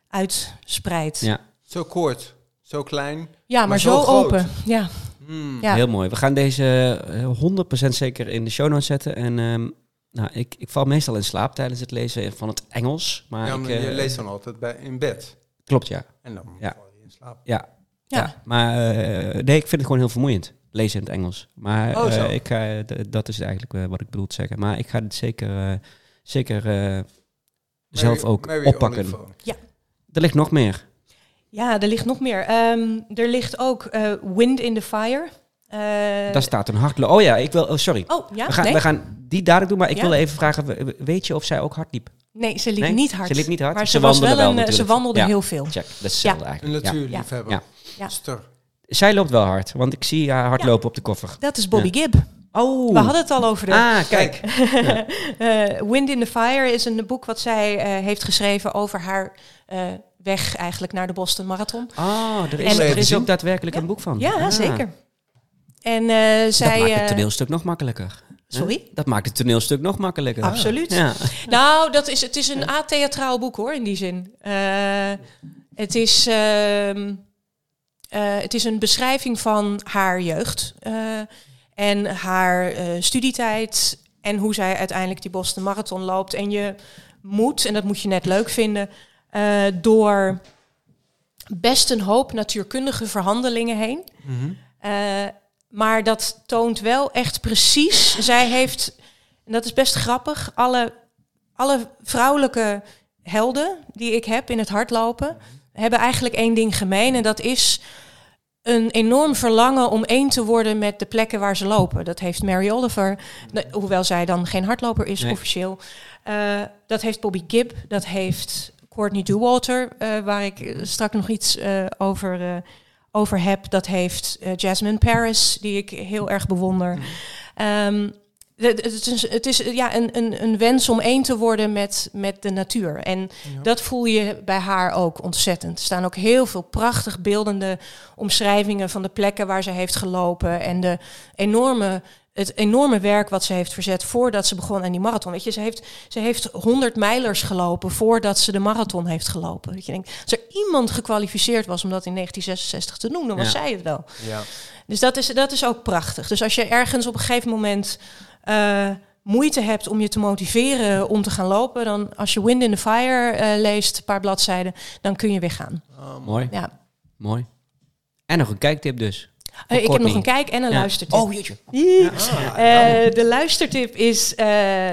uitspreidt. Ja. Zo kort, zo klein. Ja, maar, Maar zo, zo groot. open. Ja, Hmm. ja. Heel mooi. We gaan deze eh, 100% zeker in de show notes zetten. En ehm, nou, ik, ik val meestal in slaap tijdens het lezen van het Engels. Maar, Ja, maar eh, je leest dan altijd bij, in bed. Klopt, ja. En dan Ja. val je in slaap. Ja, Ja. ja. maar eh, nee, ik vind het gewoon heel vermoeiend. Lezen in het Engels. Maar Oh, eh, ik, ga, d- dat is eigenlijk eh, wat ik bedoel te zeggen. Maar ik ga het zeker, eh, zeker eh, zelf ook Mary oppakken. Olivo. Er ligt nog meer. Ja, er ligt nog meer. Ehm, er ligt ook eh, Wind in the Fire. Eh, Daar staat een hardloop. Oh ja, ik wil. Oh, sorry. Oh, ja? we, gaan, nee? we gaan die dadelijk doen, maar ik Ja? wilde even vragen: we- weet je of zij ook hard liep? nee, ze liep Nee? niet hard. Ze liep niet hard. Maar Ze ze, was wandelde wel wel een, eh, ze wandelde Ja. heel veel. Check, dat is Een eigenlijk. Ja. natuurliefhebber. Ja. Ja. Ster. Zij loopt wel hard, want ik zie haar hardlopen op de koffer. Dat is Bobby Gibb. Oh, We hadden het al over de... Ah, kijk. Eh, Wind in the Fire is een boek wat zij eh, heeft geschreven over haar eh, weg eigenlijk naar de Boston Marathon. Oh, er En- is, er is ook daadwerkelijk Ja. een boek van. Ja, Ah. zeker. En eh, Dat zij... maakt het toneelstuk nog makkelijker. Sorry? Dat maakt het toneelstuk nog makkelijker. Absoluut. Ja. Nou, dat is, het is een atheatraal boek hoor, in die zin. Eh, het, is, ehm, eh, het is een beschrijving van haar jeugd eh, en haar eh, studietijd en hoe zij uiteindelijk die Boston Marathon loopt. En je moet, en dat moet je net leuk vinden, door best een hoop natuurkundige verhandelingen heen. Mhm. Maar dat toont wel echt precies. Zij heeft, en dat is best grappig, alle, alle vrouwelijke helden die ik heb in het hardlopen, hebben eigenlijk één ding gemeen. En dat is een enorm verlangen om één te worden met de plekken waar ze lopen. Dat heeft Mary Oliver, hoewel zij dan geen hardloper is Nee. officieel. Eh, dat heeft Bobby Gibb, dat heeft Courtney Dauwalter, eh, waar ik eh, straks nog iets over, over heb. Dat heeft Jasmine Paris, die ik heel erg bewonder. Ehm, de- de- het is, het is ja, een, een, een wens om één te worden met, met de natuur. En Ja. dat voel je bij haar ook ontzettend. Er staan ook heel veel prachtig beeldende omschrijvingen van de plekken waar ze heeft gelopen. En de enorme, het enorme werk wat ze heeft verzet voordat ze begon aan die marathon. Weet je, ze heeft, ze heeft 100 mijlers gelopen voordat ze de marathon heeft gelopen. Dat je denkt, als er iemand gekwalificeerd was om dat in 1966 te doen, dan was Ja. zij het wel. Ja. Dus dat is, dat is ook prachtig. Dus als je ergens op een gegeven moment eh, moeite hebt om je te motiveren om te gaan lopen, dan als je Wind in the Fire eh, leest, een paar bladzijden, dan kun je weer gaan. Oh, Mooi, Ja. mooi. En nog een kijktip dus. Eh, ik heb nog een kijk en een Ja. luistertip. Oh, jeetje. Ih. Ah, Eh, de luistertip is eh,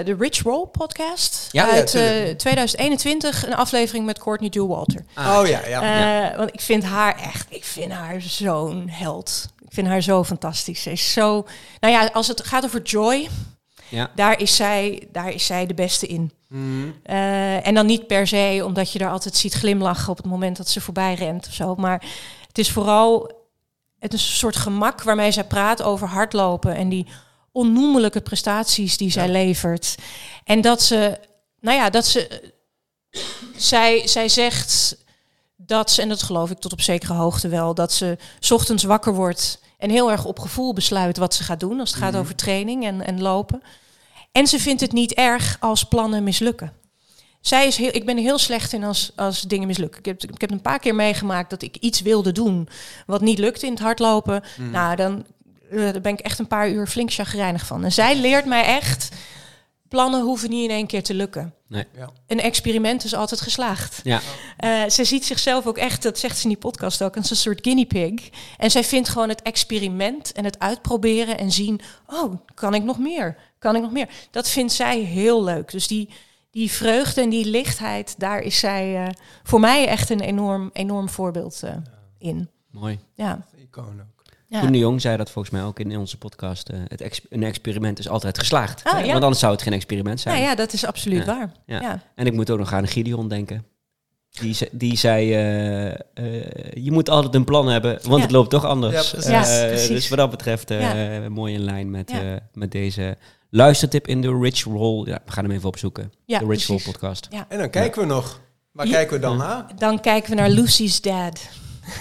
de Rich Roll podcast Ja, uit tuurlijk. eh, 2021, een aflevering met Courtney Dauwalter. oh ja, ja. Eh, Want ik vind haar echt, ik vind haar zo'n held. Ik vind haar zo fantastisch. Ze is zo, nou ja, als het gaat over joy, Ja. daar is zij, daar is zij de beste in. Eh, en dan niet per se omdat je er altijd ziet glimlachen op het moment dat ze voorbij rent of zo. Maar het is vooral het is een soort gemak waarmee zij praat over hardlopen en die onnoemelijke prestaties die zij Ja. levert. En dat ze, nou ja, dat ze, zij, zij zegt dat ze, en dat geloof ik tot op zekere hoogte wel, dat ze 's ochtends wakker wordt en heel erg op gevoel besluit wat ze gaat doen als het gaat Mhm. over training en, en lopen. En ze vindt het niet erg als plannen mislukken. Zij is heel, ik ben er heel slecht in als, als dingen mislukken. Ik heb, ik heb een paar keer meegemaakt dat ik iets wilde doen wat niet lukte in het hardlopen. Mhm. Nou, dan, eh, daar ben ik echt een paar uur flink chagrijnig van. En zij leert mij echt, plannen hoeven niet in één keer te lukken. Nee. Ja. Een experiment is altijd geslaagd. Ja. Eh, ze ziet zichzelf ook echt, dat zegt ze in die podcast ook, als een soort guinea pig. En zij vindt gewoon het experiment en het uitproberen en zien, oh, kan ik nog meer? Kan ik nog meer? Dat vindt zij heel leuk. Dus die, die vreugde en die lichtheid, daar is zij eh, voor mij echt een enorm, enorm voorbeeld eh, in. Mooi. Ja. Icoon ook. ja. Koen de Jong zei dat volgens mij ook in onze podcast. eh, het ex- een experiment is altijd geslaagd. Ah, ja. Want anders zou het geen experiment zijn. Nou ja, dat is absoluut Ja. waar. Ja. Ja. En ik moet ook nog aan Gideon denken. Die, ze- die zei, eh, eh, je moet altijd een plan hebben, want Ja. het loopt toch anders. Ja, precies. Eh, Ja, precies. dus wat dat betreft eh, Ja. mooi in lijn met, Ja. eh, met deze luistertip in de Rich Roll. Ja, we gaan hem even opzoeken. Ja, de Rich Roll podcast. En dan kijken we nog. Waar Ja. kijken we dan naar? Dan kijken we naar Lucy's Dad.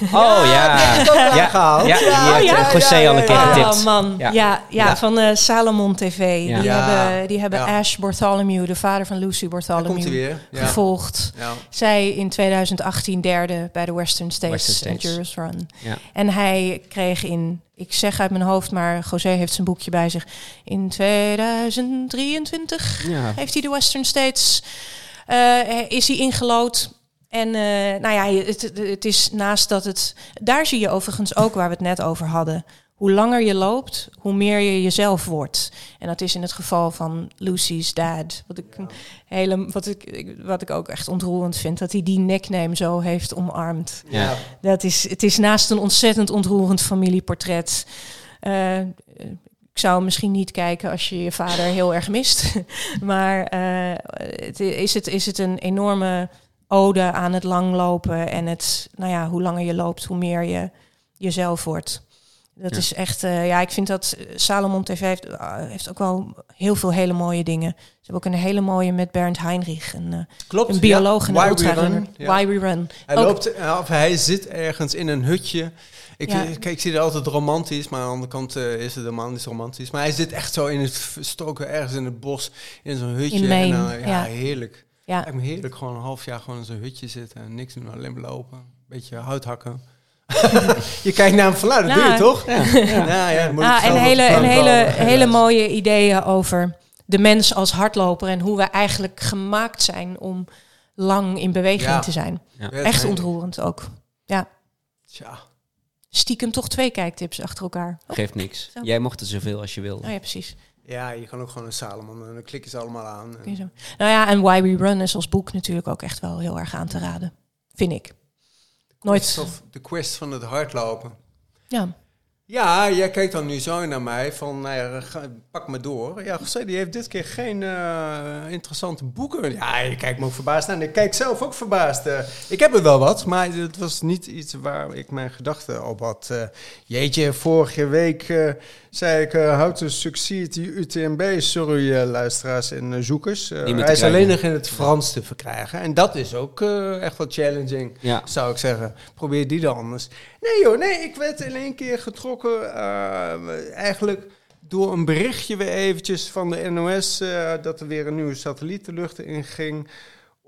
Oh ja. Ja. Ja, die heeft ja, José ja, al een keer ja, getipt. Oh man, Ja. ja, ja, Ja. van eh, Salomon TV. Ja. Die Ja. hebben, die hebben Ja. Ash Bartholomew, de vader van Lucy Bartholomew. Ja. gevolgd. Ja. Zij in 2018 derde bij de Western States, Western States. Endurance Run. Ja. En hij kreeg in, ik zeg uit mijn hoofd, maar José heeft zijn boekje bij zich. In 2023 Ja. heeft hij de Western States, eh, is hij ingelood. En eh, nou ja, het- het is naast dat het, daar zie je overigens ook waar we het net over hadden. Hoe langer je loopt, hoe meer je jezelf wordt. En dat is in het geval van Lucy's dad. Wat ik, hele, wat ik, wat ik ook echt ontroerend vind, dat hij die nickname zo heeft omarmd. Ja. Dat is, het is naast een ontzettend ontroerend familieportret. Eh, ik zou misschien niet kijken als je je vader heel erg mist. maar eh, het, is, het, is het een enorme ode aan het langlopen. En het, nou ja, hoe langer je loopt, hoe meer je jezelf wordt. Dat Ja. is echt, eh, ja, ik vind dat eh, Salomon TV heeft, ah, heeft ook wel heel veel hele mooie dingen. Ze hebben ook een hele mooie met Bernd Heinrich, een, eh, Klopt. een bioloog en ja. Why we run. Ja. Why we run. Hij, Ook- loopt, eh, of hij zit ergens in een hutje. Ik, Ja. kijk, ik zie het altijd romantisch, maar aan de andere kant eh, is het helemaal niet romantisch. Maar hij zit echt zo in het verstoken, ergens in het bos, in zo'n hutje. In Maine, en, ja, heerlijk. Ja. Lijkt me heerlijk, gewoon een half jaar gewoon in zo'n hutje zitten en niks doen, alleen lopen. Beetje hout hakken. je kijkt naar hem vanuit, dat Nou, doe je toch? Ja. Ja, ja, dan moet ik Ah, en hele, en hele, mooie ideeën over de mens als hardloper en hoe we eigenlijk gemaakt zijn om lang in beweging Ja. te zijn. Ja, Echt ontroerend ook. Tja. Stiekem toch twee kijktips achter elkaar. Oh, Geeft niks. Zo. Jij mocht er zoveel als je wilde. oh ja, precies. Ja, je kan ook gewoon een Salomon en dan klikken ze allemaal aan. Je. Nou ja, en Why We Run is als boek natuurlijk ook echt wel heel erg aan te raden. Vind ik. Nooit. Of de quest van het hardlopen. Ja. Ja, jij kijkt dan nu zo naar mij van, nou ja, pak me door. Ja, José, die heeft dit keer geen eh, interessante boeken. Ja, je kijkt me ook verbaasd aan. Ik kijk zelf ook verbaasd. eh. ik heb er wel wat, maar het was niet iets waar ik mijn gedachten op had. Eh, jeetje, vorige week zei ik, how to succeed the UTMB. Sorry, eh, luisteraars en eh, zoekers. Hij is krijgen. alleen nog in het Frans te verkrijgen. En dat is ook echt wel challenging Ja. zou ik zeggen. Probeer die dan anders. Nee joh, nee, ik werd in één keer getrokken eigenlijk door een berichtje weer eventjes van de NOS dat er weer een nieuwe satelliet de lucht in ging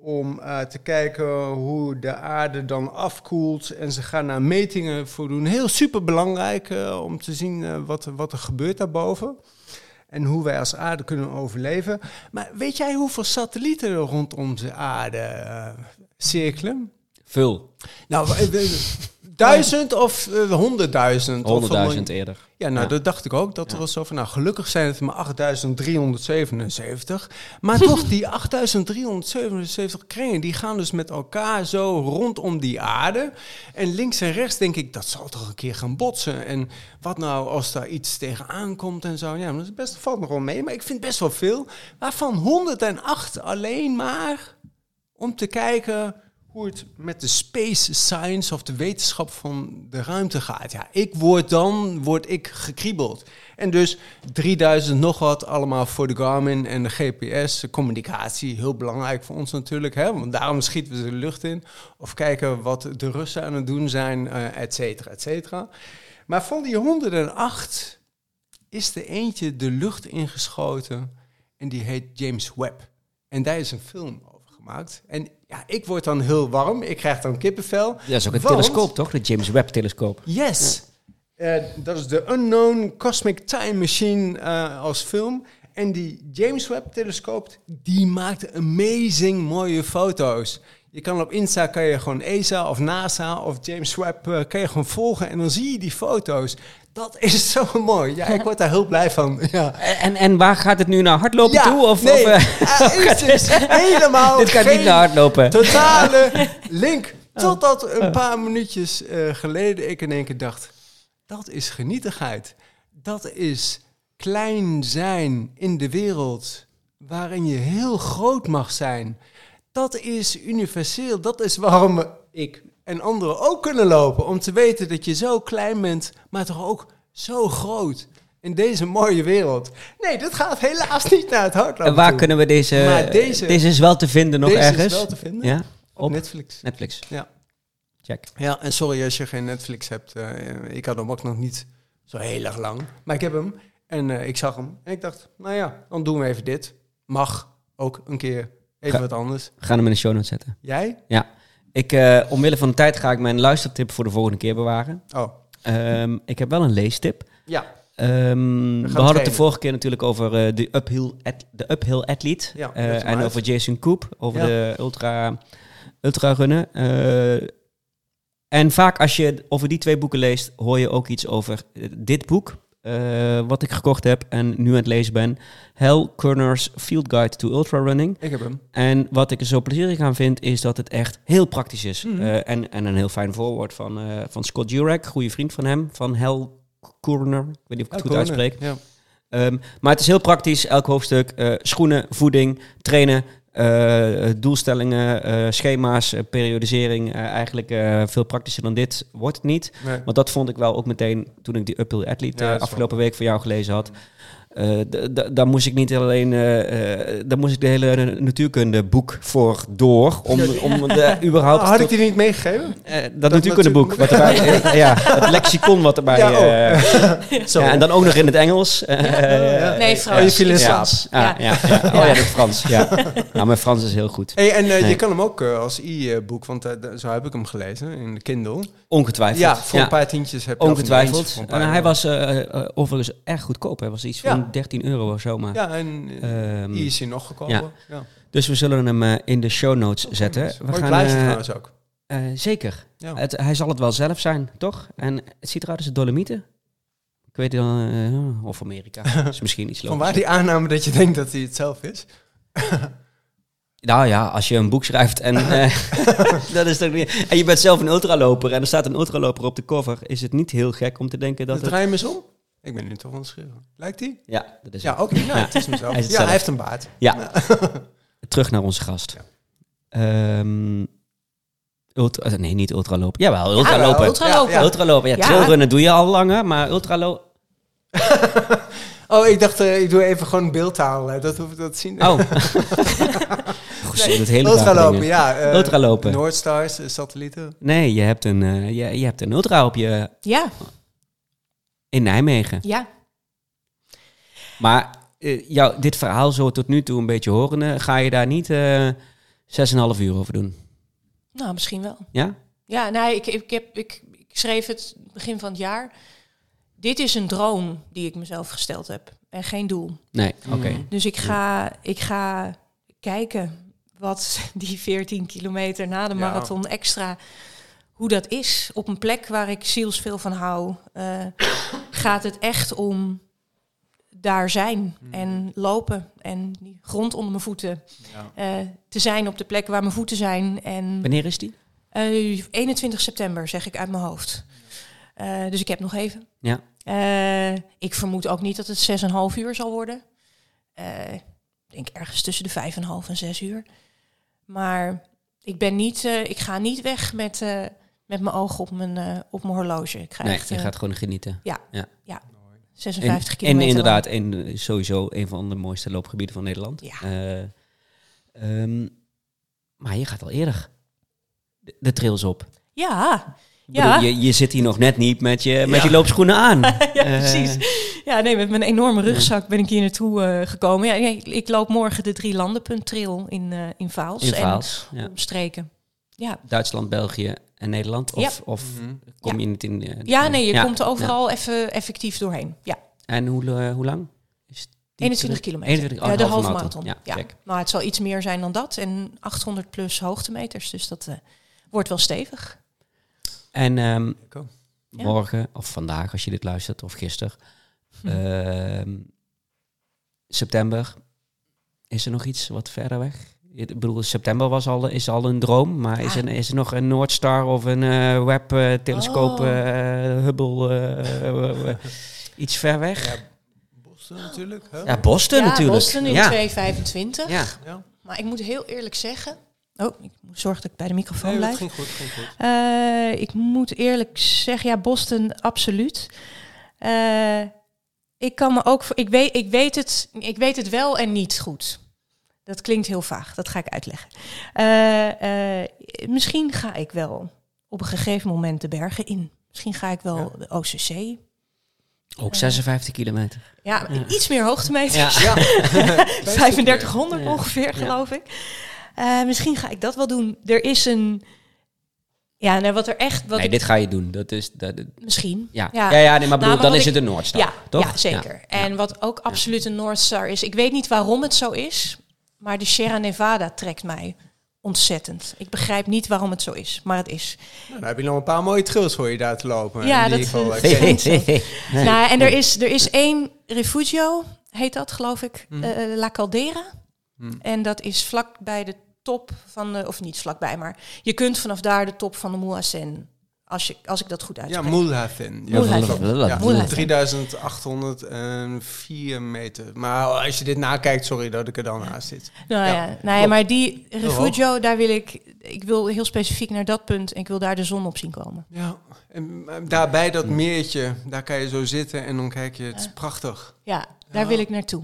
om eh, te kijken hoe de aarde dan afkoelt. En ze gaan daar metingen voor doen. Heel super belangrijk om te zien eh, wat, wat er gebeurt daarboven. En hoe wij als aarde kunnen overleven. Maar weet jij hoeveel satellieten er rondom de aarde eh, cirkelen? Vul. Nou, eh, eh, duizend of eh, honderdduizend? Honderdduizend een- eerder. Ja, nou, Ja. dat dacht ik ook. Dat er was zo van, nou, gelukkig zijn het maar 8377. Maar toch, die 8377 kringen, die gaan dus met elkaar zo rondom die aarde. En links en rechts denk ik, dat zal toch een keer gaan botsen. En wat nou als daar iets tegenaan komt en zo. Ja, dat is best, valt nog wel mee, maar ik vind best wel veel. Waarvan 108 alleen maar om te kijken hoe het met de space science of de wetenschap van de ruimte gaat. Ja, ik word dan word ik gekriebeld. En dus 3000 nog wat allemaal voor de Garmin en de GPS, communicatie, heel belangrijk voor ons natuurlijk, hè? want daarom schieten we de lucht in. Of kijken wat de Russen aan het doen zijn, eh et cetera, et cetera. Maar van die 108 is er eentje de lucht ingeschoten en die heet James Webb. En daar is een film over gemaakt. En ja, ik word dan heel warm. Ik krijg dan kippenvel. Dat is ook een Want- telescoop, toch? De James Webb-telescoop. Yes. Eh, dat is de Unknown Cosmic Time Machine eh, als film. En die James Webb-telescoop, die maakt amazing mooie foto's. Je kan op Insta, kan je gewoon ESA of NASA of James Webb, eh, kan je gewoon volgen. En dan zie je die foto's. Dat is zo mooi. Ja, ik word daar heel blij van. Ja. En, en waar gaat het nu naar hardlopen Ja, toe? Of, nee, of, eh, het is helemaal dit gaat niet naar hardlopen. totale link. Totdat een paar minuutjes eh, geleden ik in één keer dacht... dat is genietigheid. Dat is klein zijn in de wereld... waarin je heel groot mag zijn. Dat is universeel. Dat is waarom ik en anderen ook kunnen lopen. Om te weten dat je zo klein bent, maar toch ook zo groot... In deze mooie wereld. Nee, dat gaat helaas niet naar het hardlopen. En waar toe. kunnen we deze... Deze- deze is wel te vinden nog Deze ergens. is wel te vinden. Ja? Op Op Netflix. Netflix. Ja. Check. Ja, en sorry als je geen Netflix hebt. Eh, ik had hem ook nog niet zo heel erg lang. Maar ik heb hem en eh, ik zag hem. En ik dacht, nou ja, dan doen we even dit. Mag ook een keer even Ga- wat anders. We gaan hem in de show notes zetten. Jij? Ik, eh, omwille van de tijd ga ik mijn luistertip voor de volgende keer bewaren. Oh, Ehm, ik heb wel een leestip. ja. Ehm, we hadden het de vorige keer natuurlijk over eh, de, uphill at- de uphill athlete. Ja, Eh, en uit. over Jason Koop, over Ja. de ultra, ultra runnen. En vaak als je over die twee boeken leest, hoor je ook iets over dit boek. Eh, wat ik gekocht heb en nu aan het lezen ben. Hal Kerner's Field Guide to Ultra Running. Ik heb hem. En wat ik er zo plezierig aan vind, is dat het echt heel praktisch is. Mhm. Eh, en, en een heel fijn voorwoord van, eh, van Scott Jurek, goede vriend van hem, van Hal Koerner. Ik weet niet of ik het goed uitspreek. Ja. Ehm, maar het is heel praktisch, elk hoofdstuk. schoenen, voeding, trainen, eh, doelstellingen, eh, schema's, eh, periodisering. eigenlijk veel praktischer dan dit wordt het niet. Nee. Want dat vond ik wel ook meteen toen ik die Uphill Athlete Ja, afgelopen week voor jou gelezen had. Eh, daar moest ik niet alleen, eh, eh, daar moest ik de hele natuurkundeboek voor door. Om, om de, überhaupt Oh, had tot- ik die niet meegegeven? eh, dat, natuurkundeboek wat erbij, ja, het lexicon wat erbij. Ja, oh. eh, Sorry. ja, en dan ook nog in het Engels. eh, ja. Nee, Oh, Frans. je viel in. Frans. Ah, Ja. Oh ja, dat Frans. Ja. Nou, mijn Frans is heel goed. Hey, en Nee. je kan hem ook als e-boek, want zo heb ik hem gelezen in de Kindle. Ongetwijfeld. Ja, voor een paar tientjes heb je Ongetwijfeld. En hij was overigens erg goedkoop. Hij was iets van Ja. 13 euro of zo. Maar. Ja, en hier is hij nog gekomen. ja. Ja. Dus we zullen hem eh, in de show notes zetten. We Mooi gaan, plaatje eh, trouwens ook. zeker. Ja. Het, hij zal het wel zelf zijn, toch? En het ziet eruit als de Dolomieten. Ik weet dan, eh, of Amerika. Is misschien iets Van waar die aanname dat je denkt dat hij het zelf is? Nou ja, als je een boek schrijft en dat is toch niet. En je bent zelf een ultraloper en er staat een ultraloper op de cover, is het niet heel gek om te denken dat Dat het. draai hem eens om. Ik ben nu toch aan het schreeuwen. Lijkt hij? Ja, dat is Ja, het. oké. nou, Ja. het is hem. Hij is het ja, zelf. hij heeft een baard. Ja. Terug naar onze gast. Ehm, ultra, eh, nee, niet ultraloper. Jawel, ultraloper. Ja, ja. Ultraloper. Ja, Ja. trailrunnen doe je al langer, maar ultraloper. Oh, ik dacht, eh, ik doe even gewoon beeldtaal. eh, dat hoef ik dat te zien. Oh. Goed, zo, dat hele Ultralopen, ja. eh, Ultralopen. Noordstars, satellieten. Nee, je hebt een, eh, je, je hebt een ultra op je Ja, in Nijmegen. ja. Maar eh, jou, dit verhaal zo tot nu toe een beetje horende, ga je daar niet eh 6,5 uur over doen? Nou, misschien wel. Ja? Ja, nee, ik, ik, heb, ik, ik schreef het begin van het jaar. Dit is een droom die ik mezelf gesteld heb en geen doel. Nee, oké. Mm. Dus ik ga, ik ga kijken wat die 14 kilometer na de Ja. marathon extra, hoe dat is. Op een plek waar ik zielsveel van hou, eh, gaat het echt om daar zijn en lopen en die grond onder mijn voeten. Ja. eh, te zijn op de plek waar mijn voeten zijn. En Wanneer is die? eh, 21 september zeg ik uit mijn hoofd. Eh, dus ik heb nog even. Ja. Eh, ik vermoed ook niet dat het 6,5 uur zal worden. Eh, ik denk ergens tussen de 5,5 en 6 uur. Maar ik ben niet, eh, ik ga niet weg met, eh, met mijn ogen op mijn, eh, op mijn horloge. Ik ga Nee, echt je eh, gaat gewoon genieten. 56 En, en kilometer. inderdaad, een, sowieso een van de mooiste loopgebieden van Nederland. Ja. Eh, ehm, maar je gaat al eerder de, de trails op. Ja, Ja. bedoel, je, je zit hier nog net niet met je, met Ja. je loopschoenen aan. ja Eh, precies. Ja, nee, met mijn enorme rugzak ben ik hier naartoe eh, gekomen. Ja, nee, ik loop morgen de drie landenpunt trail in, eh in Vaals. in en. Ja. omstreken. Ja. Duitsland, België en Nederland? Of, of Mhm. kom Ja. je niet in... eh, ja, nee, je ja, komt er overal even effectief doorheen. Ja, En hoe, eh, hoe lang? Is die 21 terug? kilometer. 21, oh, ja, de halve marathon. marathon. Ja. Maar het zal iets meer zijn dan dat. En 800 plus hoogtemeters. Dus dat eh, wordt wel stevig. En ehm, morgen, of vandaag als je dit luistert, of gisteren, Hm. ehm, september, is er nog iets wat verder weg? Ik bedoel, september was al, is al een droom, maar is, Ja. er, is er nog een Noordstar of een eh Webb-telescoop, Oh. Hubble, eh, eh, eh, iets ver weg? Ja, Boston natuurlijk. Hè? Ja, Boston ja, natuurlijk. Boston in ja. 225. ja. Ja. Maar ik moet heel eerlijk zeggen... Oh, ik moet zorgen dat ik bij de microfoon Nee, blijf. ging goed, ging goed. Eh, ik moet eerlijk zeggen, ja, Boston, absoluut. Eh, ik kan me ook, ik weet, ik weet het, ik weet het wel en niet goed. Dat klinkt heel vaag. Dat ga ik uitleggen. Eh, eh, misschien ga ik wel op een gegeven moment de bergen in. Misschien ga ik wel de OCC. Ook 56 kilometer. Ja, Ja. iets meer hoogtemeters. Ja. Ja. 3500 Ja. ongeveer, Ja. geloof ik. Eh, misschien ga ik dat wel doen. Er is een... Ja, nou, wat er echt... Wat Nee, ik- dit ga je doen. Dat is, dat, Misschien. ja. Ja. Ja. Ja, nee, maar bedoel, maar dan is ik- het een Noordstar, Ja, toch? ja, zeker. En wat ook absoluut een North Star is... Ik weet niet waarom het zo is, maar de Sierra Nevada trekt mij ontzettend. Ik begrijp niet waarom het zo is, maar het is. Nou, dan heb je nog een paar mooie trails voor je daar te lopen. Ja, die dat eh, ken. Nee. Nou, en er is, er is één refugio, heet dat geloof ik, Mhm. eh, La Caldera. Mhm. En dat is vlak bij de top van de, of niet vlakbij, maar je kunt vanaf daar de top van de Moasen, als, je, als ik dat goed Ja, uitspreek. Ja, klopt. Ja, Mulhathin. 3804 meter. Maar als je dit nakijkt, sorry dat ik er dan naast zit. Nou Ja, ja, nou ja maar die hoog. refugio, daar wil ik, ik wil heel specifiek naar dat punt en ik wil daar de zon op zien komen. Ja, en daarbij dat meertje, daar kan je zo zitten en dan kijk je, het is prachtig. Ja, daar Ja. wil ik naartoe.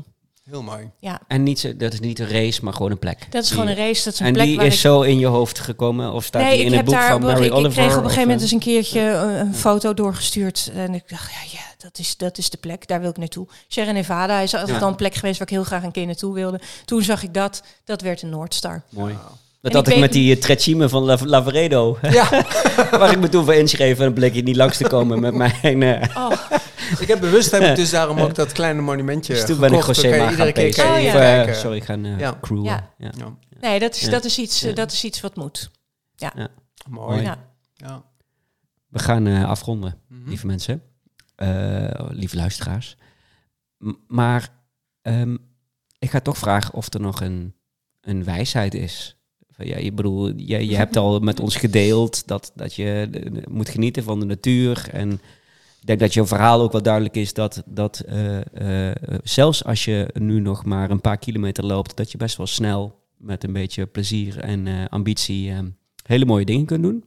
Heel mooi. Ja, En niet, zo- dat is niet een race, maar gewoon een plek. dat is gewoon een race, dat is een En plek die waar is ik... zo in je hoofd gekomen? Of staat die in het boek daar van Mary ik, Oliver? ik kreeg op een gegeven moment eh, eens een keertje een, een foto doorgestuurd. En ik dacht, ja, ja dat, is, dat is de plek, daar wil ik naartoe. Sierra Nevada is altijd Ja. al een plek geweest waar ik heel graag een keer naartoe wilde. Toen zag ik dat, dat werd een Noordstar. Mooi. Dat En had ik met die uh, Trecime van La Lavaredo. Ja, waar ik me toen voor inschreef. En dan bleek je niet langs te komen met mijn... eh, Oh, ik heb bewust heb ik dus daarom ook dat kleine monumentje dus toen ben ik. José gaan iedere keer Oh, ja. eh, kijken. sorry, ik ga uh, Ja. crewen. Ja. Ja. Ja, nee, dat is, Ja. dat, is iets, eh, Ja. dat is iets wat moet. mooi. Mooi. Ja. Ja. We gaan eh, afronden, Mhm. lieve mensen. Eh, lieve luisteraars. M- maar ehm, ik ga toch vragen of er nog een, een wijsheid is. Van, Ja, je bedoel, je, je hebt al met ons gedeeld dat, dat je eh, moet genieten van de natuur. En ik denk dat jouw verhaal ook wel duidelijk is dat, dat eh, eh, zelfs als je nu nog maar een paar kilometer loopt, dat je best wel snel met een beetje plezier en eh, ambitie eh, hele mooie dingen kunt doen.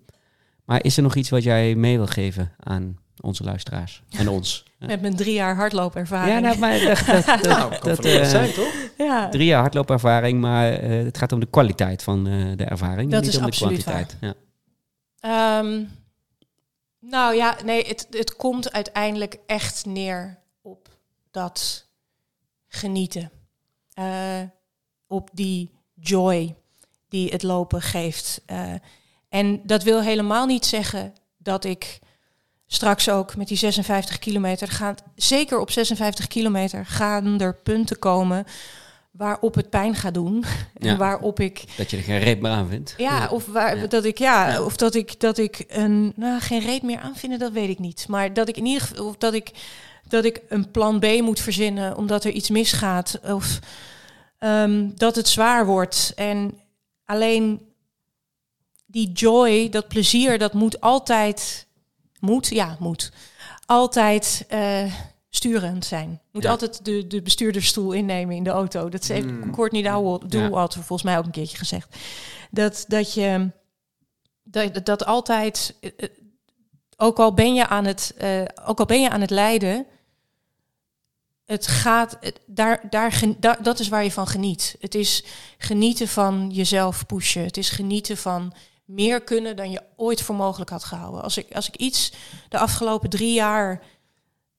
Maar is er nog iets wat jij mee wil geven aan onze luisteraars en ons? Met mijn drie jaar hardloopervaring. ja nou, maar dat, dat, dat, Nou, dat, zijn, toch? Ja. drie jaar hardloopervaring, maar het gaat om de kwaliteit van eh, de ervaring, Dat niet is om de absoluut kwantiteit. Ja. Ehm, nou ja, nee, het, het komt uiteindelijk echt neer op dat genieten. Eh, op die joy die het lopen geeft. Eh, en dat wil helemaal niet zeggen dat ik straks ook met die 56 kilometer gaat, zeker op 56 kilometer gaan er punten komen waarop het pijn gaat doen. Ja. En waarop ik Dat je er geen reep meer aan vindt. ja, of waar, Ja. dat ik ja, Ja. of dat ik dat ik een nou geen reet meer aanvinden, dat weet ik niet. Maar dat ik in ieder geval of dat ik dat ik een plan B moet verzinnen omdat er iets misgaat of ehm, dat het zwaar wordt en alleen die joy, dat plezier, dat moet altijd moet ja moet altijd eh, sturend zijn. Moet Ja. altijd de, de bestuurdersstoel innemen in de auto. Dat heeft Mm. Courtney Dowell, Doel Ja. had volgens mij ook een keertje gezegd. Dat, dat je dat, dat altijd, eh, eh, ook al ben je aan het, eh, ook al ben je aan het lijden, het gaat, daar, daar, dat is waar je van geniet. Het is genieten van jezelf pushen. Het is genieten van meer kunnen dan je ooit voor mogelijk had gehouden. Als ik, als ik iets de afgelopen drie jaar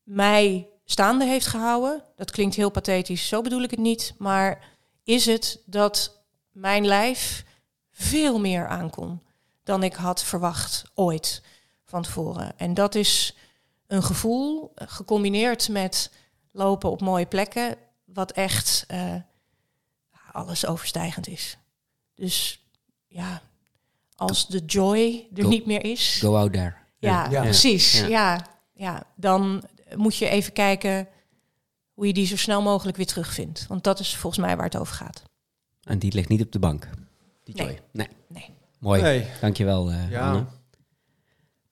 mij staande heeft gehouden, dat klinkt heel pathetisch, zo bedoel ik het niet, maar is het dat mijn lijf veel meer aankon dan ik had verwacht ooit van tevoren. En dat is een gevoel eh, gecombineerd met lopen op mooie plekken, wat echt eh, alles overstijgend is. Dus ja, als de joy er Go- niet meer is, Go out there. ja, Ja. precies. Ja. Ja. Ja, dan moet je even kijken hoe je die zo snel mogelijk weer terugvindt. Want dat is volgens mij waar het over gaat. En die ligt niet op de bank. Die Nee. joy. Nee. Nee. Mooi. Nee. Dankjewel, eh Ja. Anne.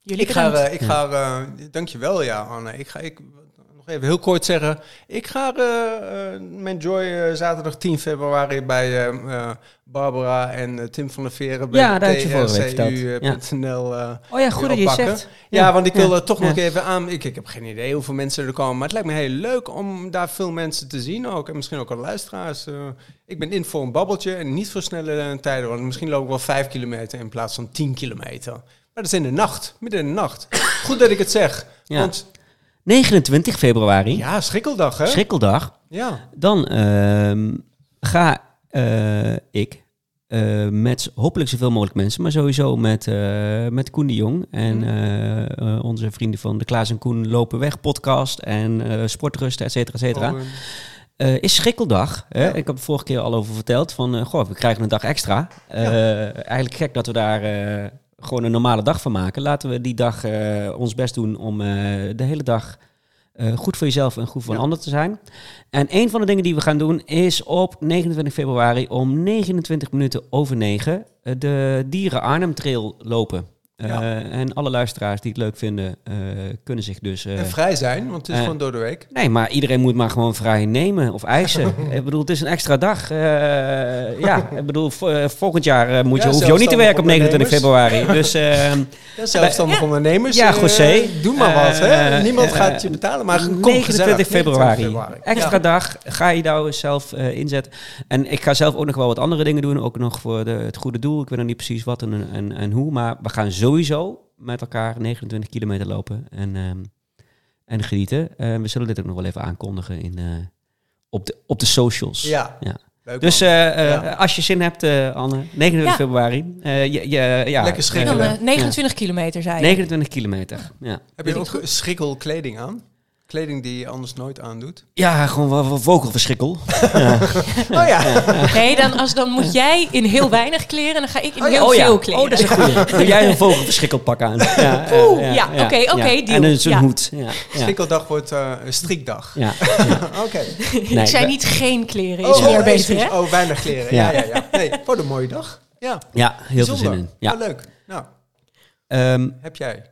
Jullie Ik ga, eh, ik ga eh, dankjewel ja Anne. Ik ga ik, even heel kort zeggen. Ik ga eh, eh, mijn Joy eh, zaterdag 10 februari bij Barbara en Tim van der Veren bij Ja, verteld. Ja. Oh ja, goed dat je zegt. Ja, want ik wil Ja. er toch Ja. nog even aan. Ik, ik heb geen idee hoeveel mensen er komen. Maar het lijkt me heel leuk om daar veel mensen te zien ook. En misschien ook al luisteraars. ik ben in voor een babbeltje en niet voor snelle tijden. Want misschien loop ik wel vijf kilometer in plaats van 10 kilometer. Maar dat is in de nacht, midden in de nacht. Goed dat ik het zeg. Ja. Want 29 februari, ja, schrikkeldag hè? schrikkeldag. ja. Dan ehm, ga eh, ik eh, met hopelijk zoveel mogelijk mensen, maar sowieso met, eh, met Koen de Jong en Mhm. onze vrienden van de Klaas en Koen Lopen Weg podcast en Sportrusten, et cetera, et cetera. Oh, is schrikkeldag. Hè? Ja. Ik heb het vorige keer al over verteld. Van, goh, we krijgen een dag extra. Eigenlijk gek dat we daar gewoon een normale dag van maken. Laten we die dag eh, ons best doen om eh, de hele dag eh, goed voor jezelf en goed voor Ja. een ander te zijn. En een van de dingen die we gaan doen is op 29 februari om 29 minuten over 9 eh, de Dieren Arnhem Trail lopen. Eh. En alle luisteraars die het leuk vinden, eh, kunnen zich dus... eh, en vrij zijn, want het is gewoon door de week. Nee, maar iedereen moet maar gewoon vrij nemen of eisen. ik bedoel, het is een extra dag. Ja, ik bedoel, vo- volgend jaar moet je, Ja, hoef je ook niet te zelfstandig werken op 29 ondernemers. februari. Dus ehm, Ja, zelfstandige Ja. ondernemers. Ja, José. doe maar wat, hè? Niemand gaat je betalen, maar kom 29 gezellig. februari. Extra Ja. dag. Ga je nou zelf inzetten. En ik ga zelf ook nog wel wat andere dingen doen. Ook nog voor de, het goede doel. Ik weet nog niet precies wat en, en, en hoe. Maar we gaan sowieso met elkaar 29 kilometer lopen. En, ehm, en genieten. Eh, we zullen dit ook nog wel even aankondigen in, eh, op, de, op de socials. Ja, Ja. leuk Dus eh, eh, Ja. als je zin hebt, eh, Anne, 29 Ja. februari. eh, je, je, ja, Lekker En schrikken. dan eh, 29 kilometer, zei ja, je. 29 kilometer. Ja. Heb je ook schrikkelkleding aan? Kleding die je anders nooit aandoet? ja, gewoon wel wel vogelverschrikkel. ja. Oh ja. Nee, dan, als, dan moet jij in heel weinig kleren en dan ga ik in Oh heel oh ja, veel kleren. oh, dat is een goeie. Doe jij een vogelverschikkelpak aan? Ja, Oeh, ja, oké, oké, deal. En een zo'n Ja. hoed. Ja, ja. Schrikkeldag wordt eh, een strikdag. Ja, Oké. Nee, ik zei we- niet geen kleren, Oh, is meer oh, beter, hè? Oh, weinig kleren. Ja, Ja. ja, ja. Nee, wat een mooie dag. Ja, Ja, heel veel zin in. Ja. Oh, leuk. Nou, Ehm, heb jij?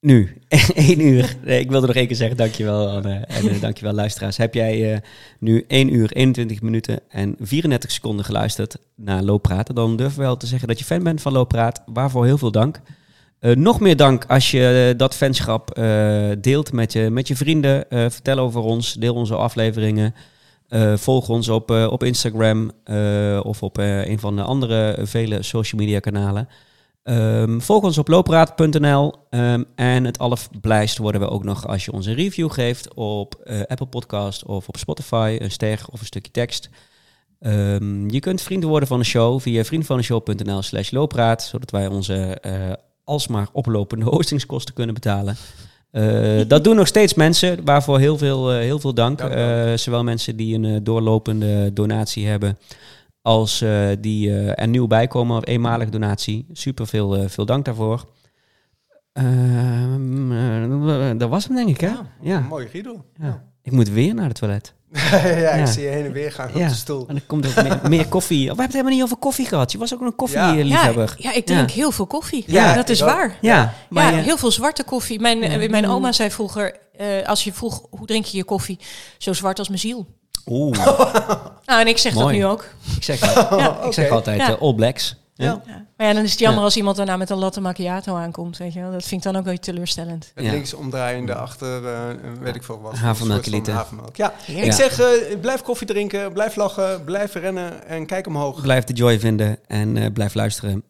Nu, één uur. Nee, ik wilde nog één keer zeggen, dankjewel Anne. En uh, dankjewel luisteraars. Heb jij uh, nu 1 uur, 21 minuten en 34 seconden geluisterd naar Looppraten, dan durf wel te zeggen dat je fan bent van Looppraat. Waarvoor heel veel dank. Uh, nog meer dank als je dat fanschap deelt met je, met je vrienden. Vertel over ons, deel onze afleveringen. Volg ons op, op Instagram of op een van de andere vele social media kanalen. Um, volg ons op loopraad.nl um, en het allerblijst worden we ook nog als je ons een review geeft op uh, Apple Podcast of op Spotify, een ster of een stukje tekst. Um, je kunt vrienden worden van de show via vriendvandeshow.nl slash loopraad, zodat wij onze uh, alsmaar oplopende hostingskosten kunnen betalen. Uh, dat doen nog steeds mensen, waarvoor heel veel, heel veel dank. Zowel mensen die een doorlopende donatie hebben, als uh, die uh, er nieuw bij komen, of eenmalige donatie. Super veel, uh, veel dank daarvoor. Uh, dat was hem, denk ik, hè? Ja, ja. mooi riedel. Ja. Ja. Ik moet weer naar het toilet. ja, ja, ik zie je heen en weer gaan op de stoel. En dan komt er meer, meer koffie. We hebben het helemaal niet over koffie gehad. Je was ook een koffieliefhebber. Ja, ja, ik drink heel veel koffie. Ja, Ja, dat is waar. Ja, maar ja, heel veel zwarte koffie. Mijn, mijn oma zei vroeger, als je vroeg, hoe drink je je koffie? Zo zwart als mijn ziel. Oeh. nou, en ik zeg Mooi. dat nu ook. Ik zeg, ja, ik zeg altijd uh, All Blacks. Ja. Ja. Maar ja, dan is het jammer als iemand daarna met een latte macchiato aankomt, weet je wel. Dat vind ik dan ook wel teleurstellend. Het links omdraaiende achter, uh, weet ik veel wat. Havermelk havermelk. Ja. ik zeg, uh, blijf koffie drinken, blijf lachen, blijf rennen en kijk omhoog. Blijf de joy vinden en uh, blijf luisteren.